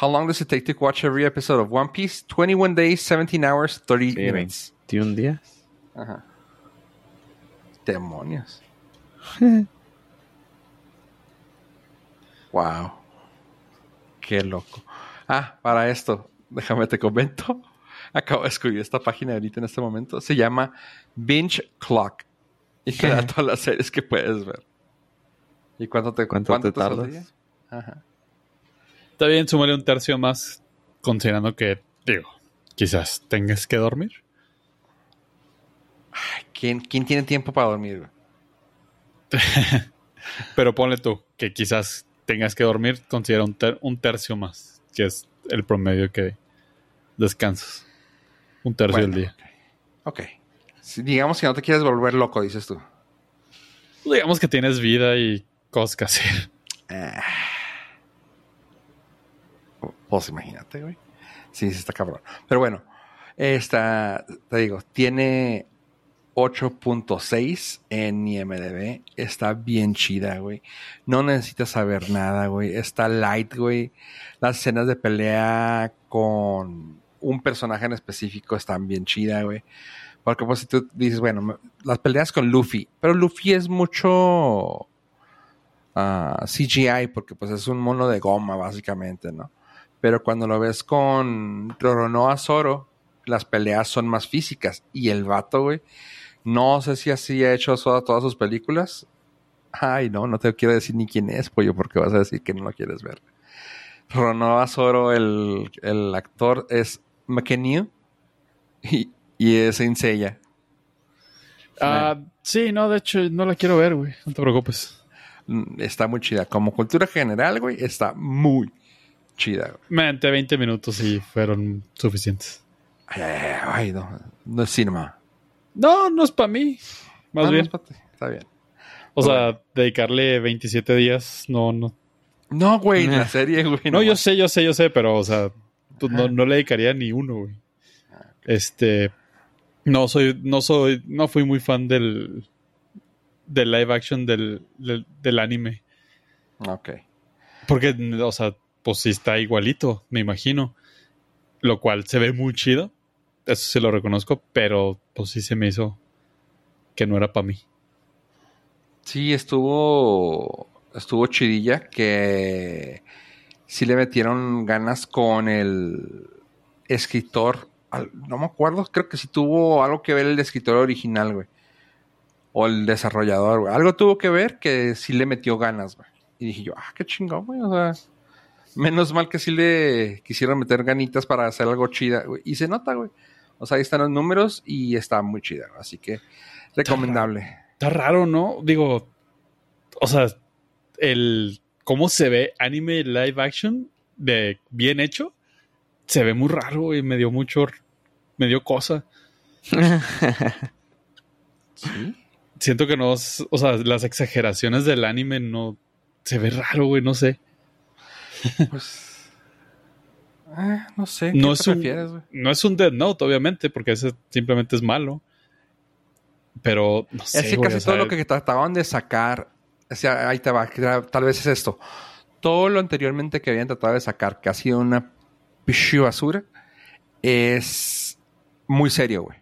How long does it take to watch every episode of One Piece? 21 days, 17 hours, 30 Sí, minutes. 21 días. Ajá. Demonios. wow. Qué loco. Ah, para esto, déjame te comento. Acabo de escribir esta página ahorita en este momento. Se llama Binge Clock. Y te da todas las series que puedes ver. ¿Y cuánto te, ¿Cuánto te saldría? tardas? Ajá. Está bien, súmale un tercio más, considerando que, digo, quizás tengas que dormir. Ay, ¿Quién, ¿Quién tiene tiempo para dormir? Pero ponle tú, que quizás tengas que dormir, considera un, ter- un tercio más, que es el promedio que descansas. Un tercio Bueno, del día. Ok. Si digamos que no te quieres volver loco, dices tú. Digamos que tienes vida y cosas que hacer. Ah. Pues imagínate, güey. Sí, sí está cabrón. Pero bueno, esta, te digo, tiene 8.6 en IMDB. Está bien chida, güey. No necesitas saber nada, güey. Está light, güey. Las escenas de pelea con un personaje en específico están bien chida, güey. Porque pues si tú dices, bueno, las peleas con Luffy, pero Luffy es mucho ah, CGI porque pues es un mono de goma básicamente, ¿no? Pero cuando lo ves con Roronoa Zoro, las peleas son más físicas y el vato, güey, no sé si así ha hecho eso a todas sus películas. Ay, no, no te quiero decir ni quién es, pollo, porque vas a decir que no lo quieres ver. Roronoa Zoro, el, el actor es McKenny y, y es Saint Seiya. Ah, sí, no, de hecho, no la quiero ver, güey. No te preocupes. Mm, Está muy chida. Como cultura general, güey, está muy chida, güey. Me aventé 20 minutos y fueron suficientes. Ay, ay, ay, ay, no, no es cinema. No, no es para mí. Más Ah, no bien. es ti. Está bien. O Bueno. sea, dedicarle 27 días, no, no. No, güey, Nah. la serie, güey. No, yo sé, yo sé, yo sé, pero, o sea, pues, no, no le dedicaría ni uno, güey. Este, no soy, no soy, no fui muy fan del, del live action del, del, del anime. Ok. Porque, o sea, pues sí está igualito, me imagino. Lo cual se ve muy chido. Eso sí lo reconozco, pero pues sí se me hizo que no era para mí. Sí, estuvo. Estuvo chidilla que sí le metieron ganas con el escritor. No me acuerdo, creo que sí tuvo algo que ver el escritor original, güey. O el desarrollador, güey. Algo tuvo que ver que sí le metió ganas, güey. Y dije yo, ah, qué chingón, güey. O sea, Menos mal que sí le quisieron meter ganitas para hacer algo chida, güey. Y se nota, güey. O sea, ahí están los números y está muy chida. Así que recomendable. Está raro, ¿no? Digo, o sea, el cómo se ve anime live action de bien hecho, se ve muy raro y me dio mucho, me dio cosa. Sí. Siento que no, o sea, las exageraciones del anime no, se ve raro, güey, no sé. Pues. Eh, no sé. No ¿qué es te un- prefieres, güey? No es un Dead Note, obviamente, porque ese simplemente es malo. Pero, no sé, Es que casi todo lo que trataban de sacar, o sea, ahí te va, tal vez es esto. Todo lo anteriormente que habían tratado de sacar, que ha sido una pichu basura, es muy serio, güey.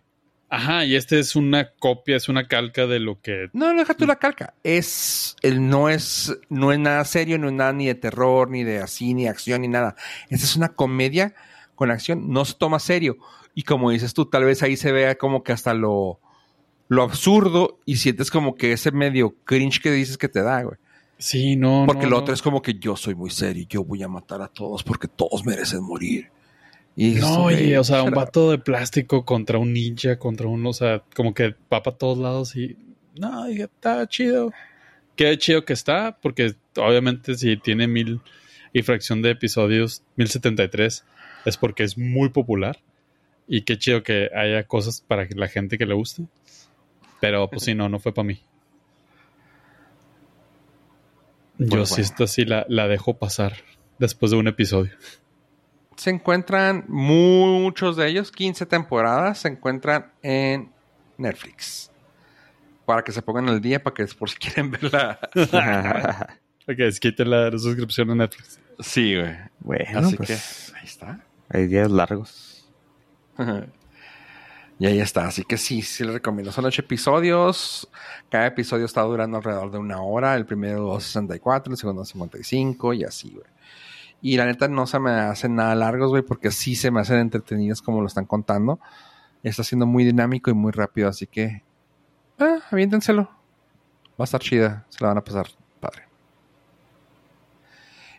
Ajá, y este es una copia, es una calca de lo que... No, no deja tú la calca. Es, el, no es, no es nada serio, no es nada ni de terror, ni de así, ni de acción, ni nada. Esta es una comedia con acción, no se toma serio. Y como dices tú, tal vez ahí se vea como que hasta lo, lo absurdo y sientes como que ese medio cringe que dices que te da, güey. Sí, no, Porque no, lo no. otro es como que yo soy muy serio, yo voy a matar a todos porque todos merecen morir. Y No, oye, o sea, un vato de plástico contra un ninja, contra un, o sea, como que va para todos lados y. No, dije, está chido. Qué chido que está, porque obviamente si tiene mil y fracción de episodios, 1073, es porque es muy popular. Y qué chido que haya cosas para la gente que le guste. Pero pues sí, no, no fue para mí. Yo Pues sí, bueno. esta sí la, la dejo pasar después de un episodio. Se encuentran muchos de ellos, 15 temporadas, se encuentran en Netflix. Para que se pongan al día, para que por si quieren verla. Ok, es quiten la suscripción a Netflix. Sí, güey. bueno, Así pues, que ahí está. hay días largos. y ahí está. Así que sí, sí les recomiendo. Son ocho episodios. Cada episodio está durando alrededor de una hora. El primero 64, el segundo 55 y así, güey. Y la neta no se me hacen nada largos, güey, porque sí se me hacen entretenidos como lo están contando. Está siendo muy dinámico y muy rápido, así que... Ah, aviéntenselo. Va a estar chida. Se la van a pasar padre.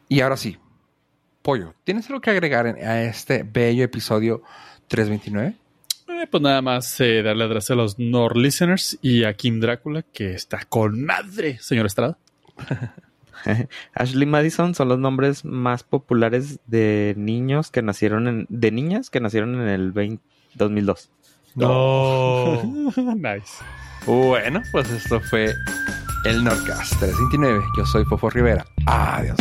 Y ahora sí. Pollo, ¿tienes algo que agregar en- a este bello episodio 329? Eh, pues nada más eh, darle gracias a los Nord Listeners y a Kim Drácula, que está con madre, señor Estrada. Ashley Madison son los nombres más populares de niños que nacieron en, de niñas que nacieron en el 20 2002. No. nice. Bueno, pues esto fue el Nordcast 329. Yo soy Fofo Rivera. Adiós.